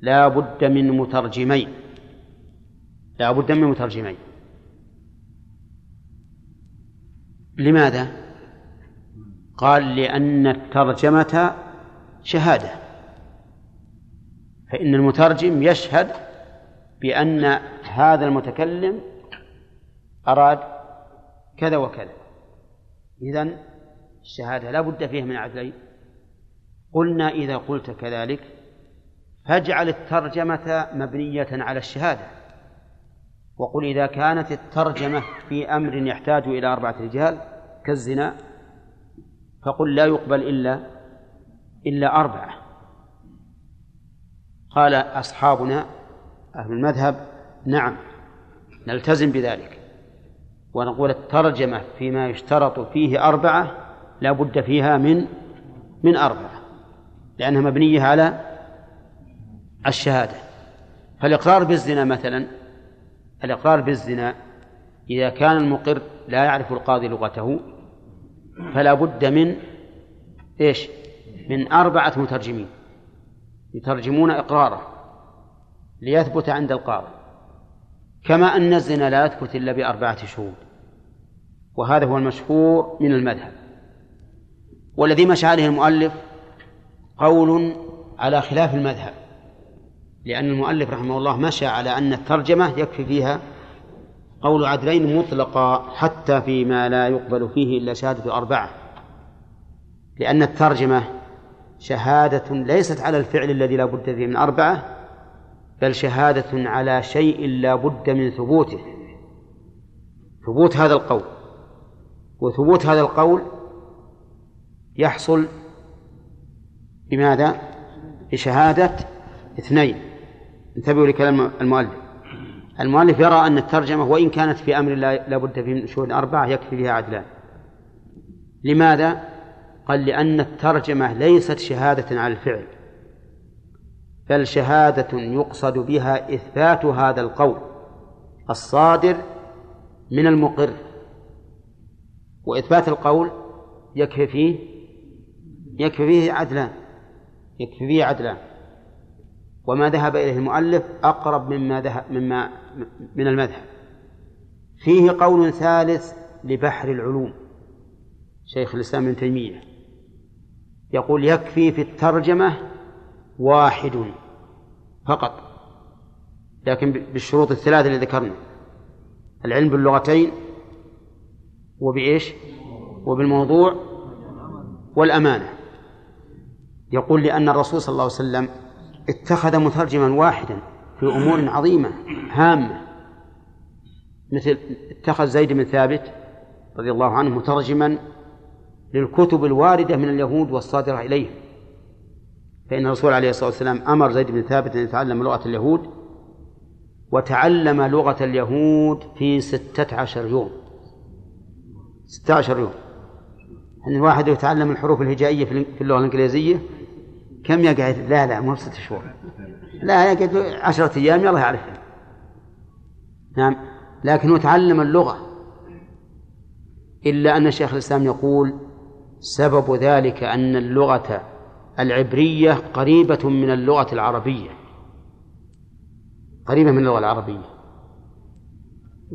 لا بد من مترجمين. لا بد من مترجمين. لماذا؟ قال لأن الترجمة شهادة. فإن المترجم يشهد بأن هذا المتكلم أراد كذا وكذا. إذن الشهادة لا بد فيها من عدلين. قلنا إذا قلت كذلك فاجعل الترجمة مبنية على الشهادة. وقل إذا كانت الترجمة في أمر يحتاج إلى أربعة رجال كالزنا فقل لا يقبل إلا إلا أربعة. قال أصحابنا أهل المذهب نعم نلتزم بذلك. ونقول الترجمة فيما يشترط فيه أربعة لا بد فيها من من أربعة لأنها مبنية على الشهادة. فالإقرار بالزنا مثلا الإقرار بالزنا إذا كان المقر لا يعرف القاضي لغته فلا بد من إيش؟ من أربعة مترجمين يترجمون إقراره ليثبت عند القاضي. كما أن الزنا لا يثبت إلا بأربعة شهود وهذا هو المشهور من المذهب. والذي مشى عليه المؤلف قول على خلاف المذهب. لأن المؤلف رحمه الله مشى على أن الترجمة يكفي فيها قول عدلين مطلقا حتى فيما لا يقبل فيه إلا شهادة أربعة لأن الترجمة شهادة ليست على الفعل الذي لا بد فيه من أربعة بل شهادة على شيء لا بد من ثبوته. ثبوت هذا القول. وثبوت هذا القول يحصل بماذا؟ بشهادة اثنين. انتبهوا لكلام المؤلف. المؤلف يرى أن الترجمة وإن كانت في أمر لا بد فيه من شهود أربعة يكفي بها عدلان. لماذا؟ قال لأن الترجمة ليست شهادة على الفعل بل شهادة يقصد بها إثبات هذا القول الصادر من المقر. وإثبات القول يكفي فيه يكفي فيه عدلان. يكفي فيه عدلان. وما ذهب إليه المؤلف أقرب مما ذهب مما من المذهب. فيه قول ثالث لبحر العلوم شيخ الإسلام ابن تيمية. يقول يكفي في الترجمة واحد فقط لكن بالشروط الثلاثة اللي ذكرنا. العلم باللغتين وبإيش؟ وبالموضوع والأمانة. يقول لأن الرسول صلى الله عليه وسلم اتخذ مترجما واحدا في أمور عظيمة هامة. مثل اتخذ زيد بن ثابت رضي الله عنه مترجما للكتب الواردة من اليهود والصادرة إليهم فإن الرسول عليه الصلاة والسلام أمر زيد بن ثابت أن يتعلم لغة اليهود وتعلم لغة اليهود في ستة عشر يوم. ستة عشر يوم. أن الواحد يتعلم الحروف الهجائية في اللغة الإنجليزية كم يقعد؟ لا لا مو ست شهور. لا يقعد عشرة أيام يلا يعرفها نعم. لكن هو تعلم اللغة. إلا أن شيخ الإسلام يقول سبب ذلك أن اللغة العبرية قريبة من اللغة العربية. قريبة من اللغة العربية.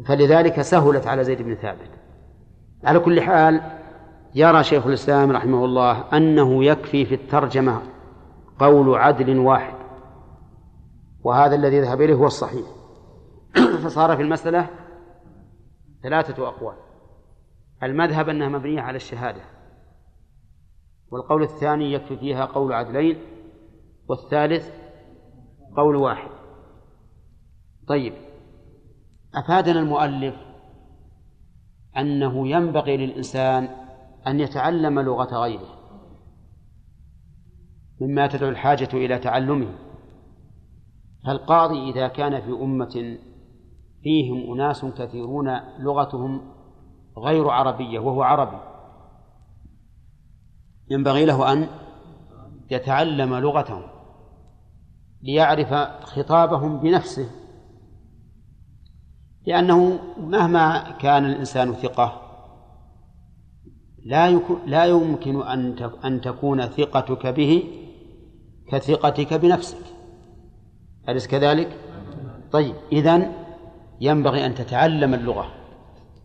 فلذلك سهلت على زيد بن ثابت. على كل حال يرى شيخ الإسلام رحمه الله أنه يكفي في الترجمة قول عدل واحد وهذا الذي ذهب إليه هو الصحيح. فصار في المسألة ثلاثة أقوال. المذهب أنها مبنية على الشهادة والقول الثاني يكفي فيها قول عدلين والثالث قول واحد. طيب أفادنا المؤلف أنه ينبغي للإنسان أن يتعلم لغة غيره. مما تدعو الحاجة إلى تعلمه. فالقاضي إذا كان في أمة فيهم أناس كثيرون لغتهم غير عربية وهو عربي ينبغي له أن يتعلم لغتهم ليعرف خطابهم بنفسه لأنه مهما كان الإنسان ثقة لا يمكن أن تكون ثقتك به كثقتك بنفسك. أليس كذلك؟ طيب إذن ينبغي أن تتعلم اللغة.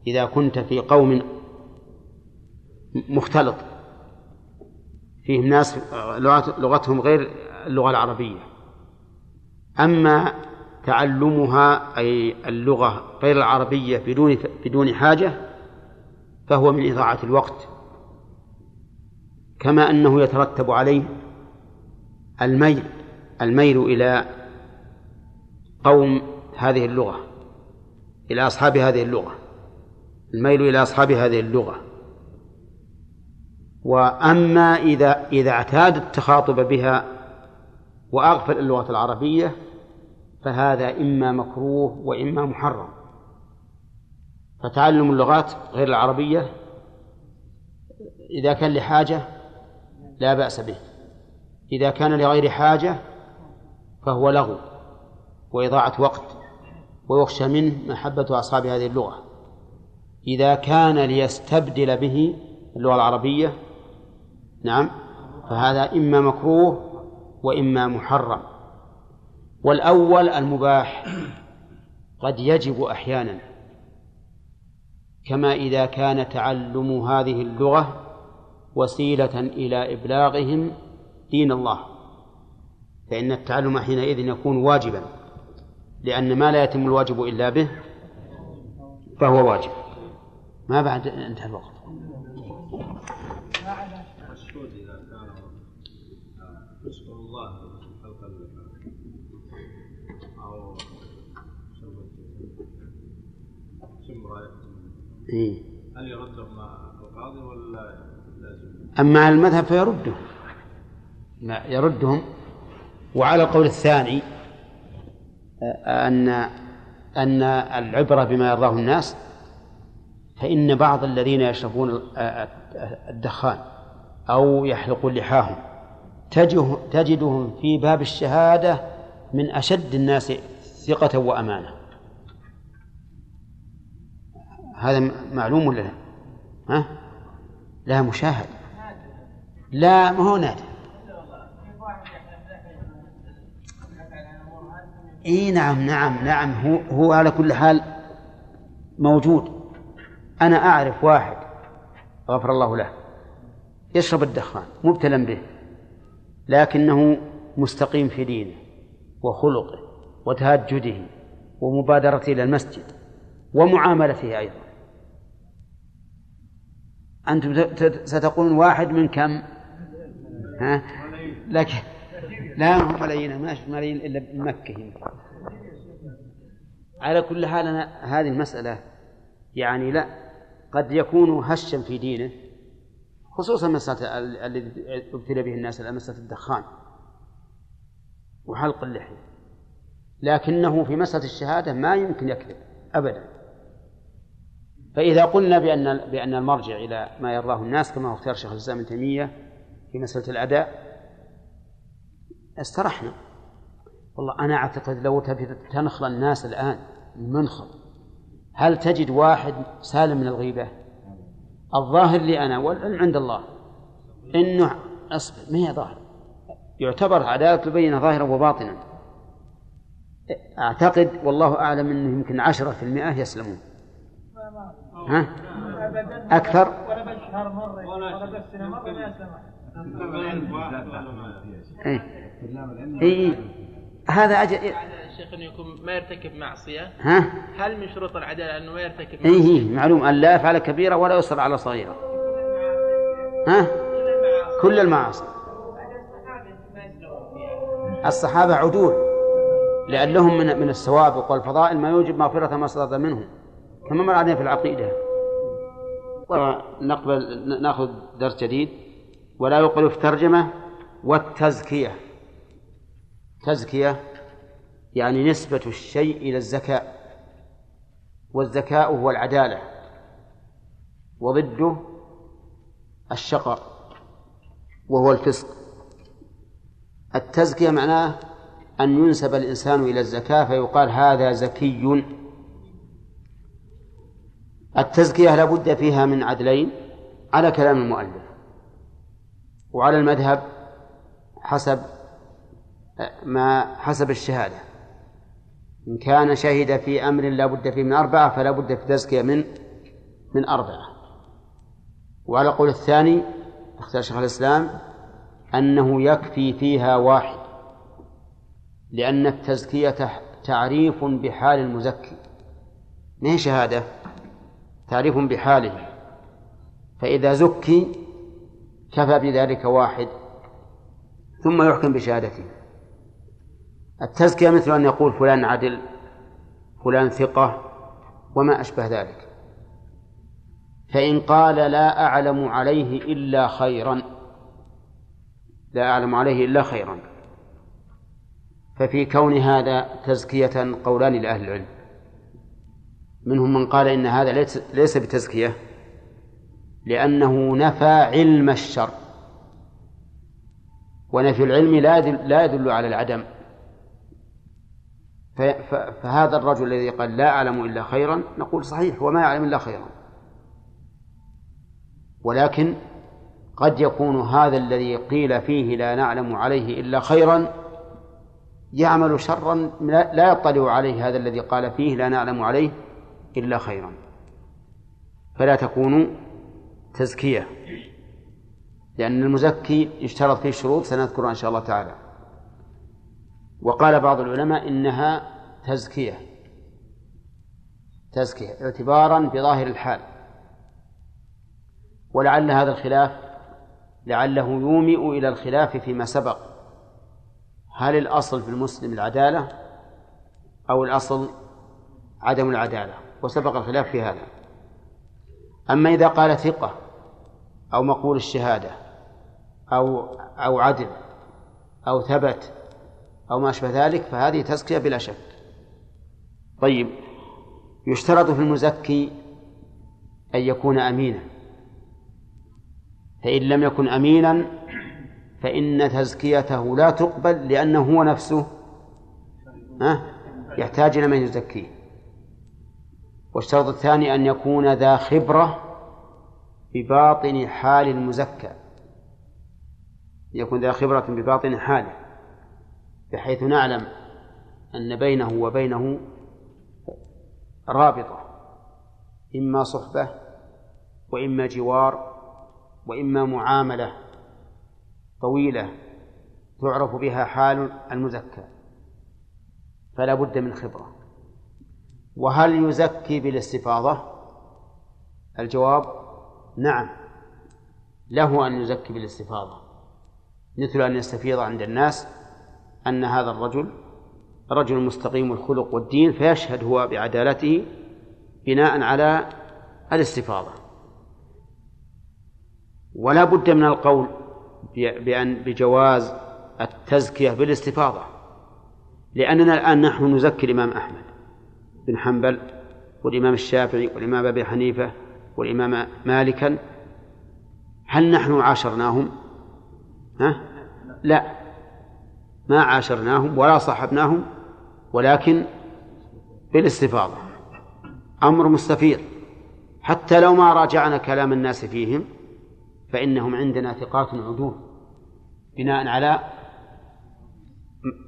إذا كنت في قوم مختلط فيهم ناس لغتهم غير اللغة العربية. أما تعلمها أي اللغة غير العربية بدون بدون حاجة فهو من إضاعة الوقت. كما أنه يترتب عليه الميل الميل إلى قوم هذه اللغة إلى أصحاب هذه اللغة الميل إلى أصحاب هذه اللغة. وأما إذا إذا اعتاد التخاطب بها وأغفل اللغة العربية فهذا إما مكروه وإما محرم. فتعلم اللغات غير العربية إذا كان لحاجة لا بأس به. إذا كان لغير حاجة فهو لغو وإضاعة وقت ويخشى منه محبة أصحاب هذه اللغة. إذا كان ليستبدل به اللغة العربية نعم فهذا إما مكروه وإما محرم. والأول المباح قد يجب أحيانا كما إذا كان تعلم هذه اللغة وسيلة إلى إبلاغهم دين الله فإن التعلم حينئذ يكون واجبا لأن ما لا يتم الواجب إلا به فهو واجب ما بعد انتهى الوقت الله أو إيه؟ هل يردهم مع القاضي ولا لازم؟ أما المذهب فيرده يردهم وعلى القول الثاني أن أن العبرة بما يرضاه الناس فإن بعض الذين يشربون الدخان أو يحلقون لحاهم تجدهم في باب الشهادة من أشد الناس ثقة وأمانة هذا معلوم ولا لا؟ ها؟ لا مشاهد لا ما هو نادر إي نعم نعم نعم هو هو على كل حال موجود. أنا أعرف واحد غفر الله له يشرب الدخان مبتلا به لكنه مستقيم في دينه وخلقه وتهجده ومبادرته إلى المسجد ومعاملته أيضا. أنتم ستقولون واحد من كم؟ ها؟ لكن لا هم ملايين ما ملايين إلا بمكة على كل حال أنا هذه المسألة يعني لا قد يكون هشا في دينه خصوصا مسألة الذي ابتلى به الناس الآن مسألة الدخان وحلق اللحية. لكنه في مسألة الشهادة ما يمكن يكذب أبدا. فإذا قلنا بأن بأن المرجع إلى ما يرضاه الناس كما هو اختيار شيخ الإسلام ابن تيمية في مسألة الأداء استرحنا. والله أنا أعتقد لو تنخل الناس الآن المنخل هل تجد واحد سالم من الغيبة؟ الظاهر لي أنا والعلم عند الله إنه أصبر ما هي ظاهر؟ يعتبر عدالة البينة ظاهرا وباطنا. أعتقد والله أعلم أنه يمكن عشرة في المئة يسلمون. ها؟ أكثر؟ إيه. إيه. هذا أجل الشيخ انه يكون ما يرتكب معصية ها؟ هل من شروط العدالة أنه ما يرتكب معصية؟ إيه معلوم أن لا يفعل كبيرة ولا يصر على صغيرة ها؟ كل المعاصي الصحابة عدول لأن لهم من من السوابق والفضائل ما يوجب مغفرة ما صدر منهم كما مر علينا في العقيدة ونقبل نأخذ درس جديد ولا يقبل في الترجمة والتزكية تزكية يعني نسبة الشيء إلى الزكاء والذكاء هو العدالة وضده الشقاء وهو الفسق. التزكية معناه أن ينسب الإنسان إلى الزكاة فيقال هذا زكي. التزكية لا بد فيها من عدلين على كلام المؤلف وعلى المذهب حسب ما حسب الشهادة. إن كان شهد في أمر لا بد فيه من أربعة فلا بد في تزكية من من أربعة. وعلى قول الثاني اختار شيخ الإسلام أنه يكفي فيها واحد لأن التزكية تعريف بحال المزكي. ما هي شهادة؟ تعريف بحاله. فإذا زكي كفى بذلك واحد ثم يحكم بشهادته. التزكية مثل أن يقول فلان عدل فلان ثقة وما أشبه ذلك. فإن قال لا أعلم عليه إلا خيرا لا أعلم عليه إلا خيرا. ففي كون هذا تزكية قولان لأهل العلم. منهم من قال إن هذا ليس, ليس بتزكية لأنه نفى علم الشر. ونفي العلم لا يدل, لا يدل على العدم. فهذا الرجل الذي قال لا أعلم إلا خيرا نقول صحيح وما يعلم إلا خيرا. ولكن قد يكون هذا الذي قيل فيه لا نعلم عليه إلا خيرا يعمل شرا لا يطلع عليه هذا الذي قال فيه لا نعلم عليه إلا خيرا. فلا تكون تزكية لأن المزكي يشترط فيه شروط سنذكرها إن شاء الله تعالى. وقال بعض العلماء إنها تزكية تزكية اعتبارا بظاهر الحال. ولعل هذا الخلاف لعله يومئ إلى الخلاف فيما سبق. هل الأصل في المسلم العدالة أو الأصل عدم العدالة؟ وسبق الخلاف في هذا. أما إذا قال ثقة أو مقول الشهادة أو أو عدل أو ثبت أو ما أشبه ذلك فهذه تزكية بلا شك. طيب يشترط في المزكي أن يكون أمينا. فإن لم يكن أمينا فإن تزكيته لا تقبل لأنه هو نفسه يحتاج إلى من يزكيه. والشرط الثاني أن يكون ذا خبرة بباطن حال المزكى. يكون ذا خبرة بباطن حاله. بحيث نعلم أن بينه وبينه رابطة إما صحبة وإما جوار وإما معاملة طويلة تعرف بها حال المزكى فلا بد من خبرة. وهل يزكي بالاستفاضة؟ الجواب نعم له أن يزكي بالاستفاضة مثل أن يستفيض عند الناس أن هذا الرجل رجل مستقيم الخلق والدين فيشهد هو بعدالته بناء على الاستفاضة ولا بد من القول بأن بجواز التزكية بالاستفاضة لأننا الآن نحن نزكي الإمام أحمد بن حنبل والإمام الشافعي والإمام أبي حنيفة والإمام مالكا هل نحن عاشرناهم؟ ها؟ لا ما عاشرناهم ولا صاحبناهم ولكن بالاستفاضة. أمر مستفيض. حتى لو ما راجعنا كلام الناس فيهم فإنهم عندنا ثقات عدول بناء على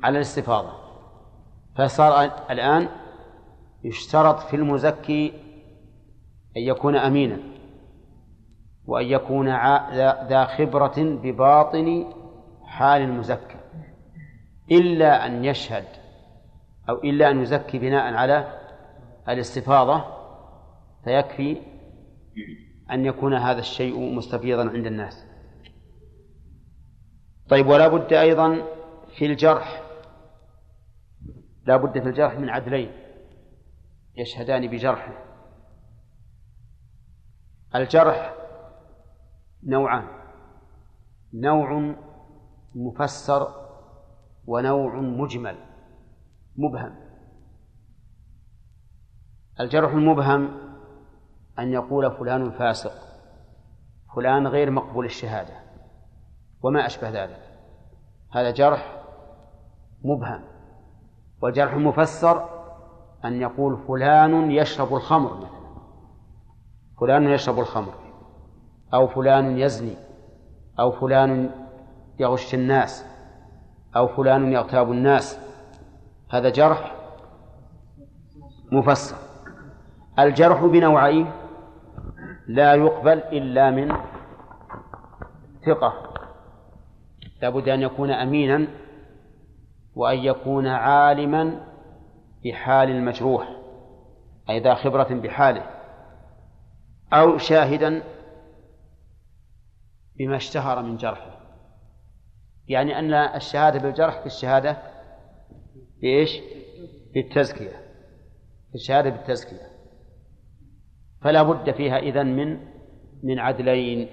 على الاستفاضة. فصار الآن يشترط في المزكي أن يكون أمينا وأن يكون ذا خبرة بباطن حال المزكى. إلا أن يشهد أو إلا أن يزكي بناء على الاستفاضة فيكفي أن يكون هذا الشيء مستفيضا عند الناس. طيب ولا بد أيضا في الجرح لا بد في الجرح من عدلين يشهدان بجرحه الجرح نوعان نوع مفسر ونوع مجمل مبهم. الجرح المبهم أن يقول فلان فاسق فلان غير مقبول الشهادة وما أشبه ذلك. هذا جرح مبهم والجرح المفسر أن يقول فلان يشرب الخمر مثلا. فلان يشرب الخمر أو فلان يزني أو فلان يغش الناس. أو فلان يغتاب الناس. هذا جرح مفسر. الجرح بنوعين لا يقبل إلا من ثقة. لابد أن يكون أمينا وأن يكون عالما بحال المجروح أي ذا خبرة بحاله. أو شاهدا بما اشتهر من جرحه. يعني أن الشهادة بالجرح كالشهادة بإيش؟ بالتزكية. الشهادة بالتزكية. فلا بد فيها إذن من من عدلين.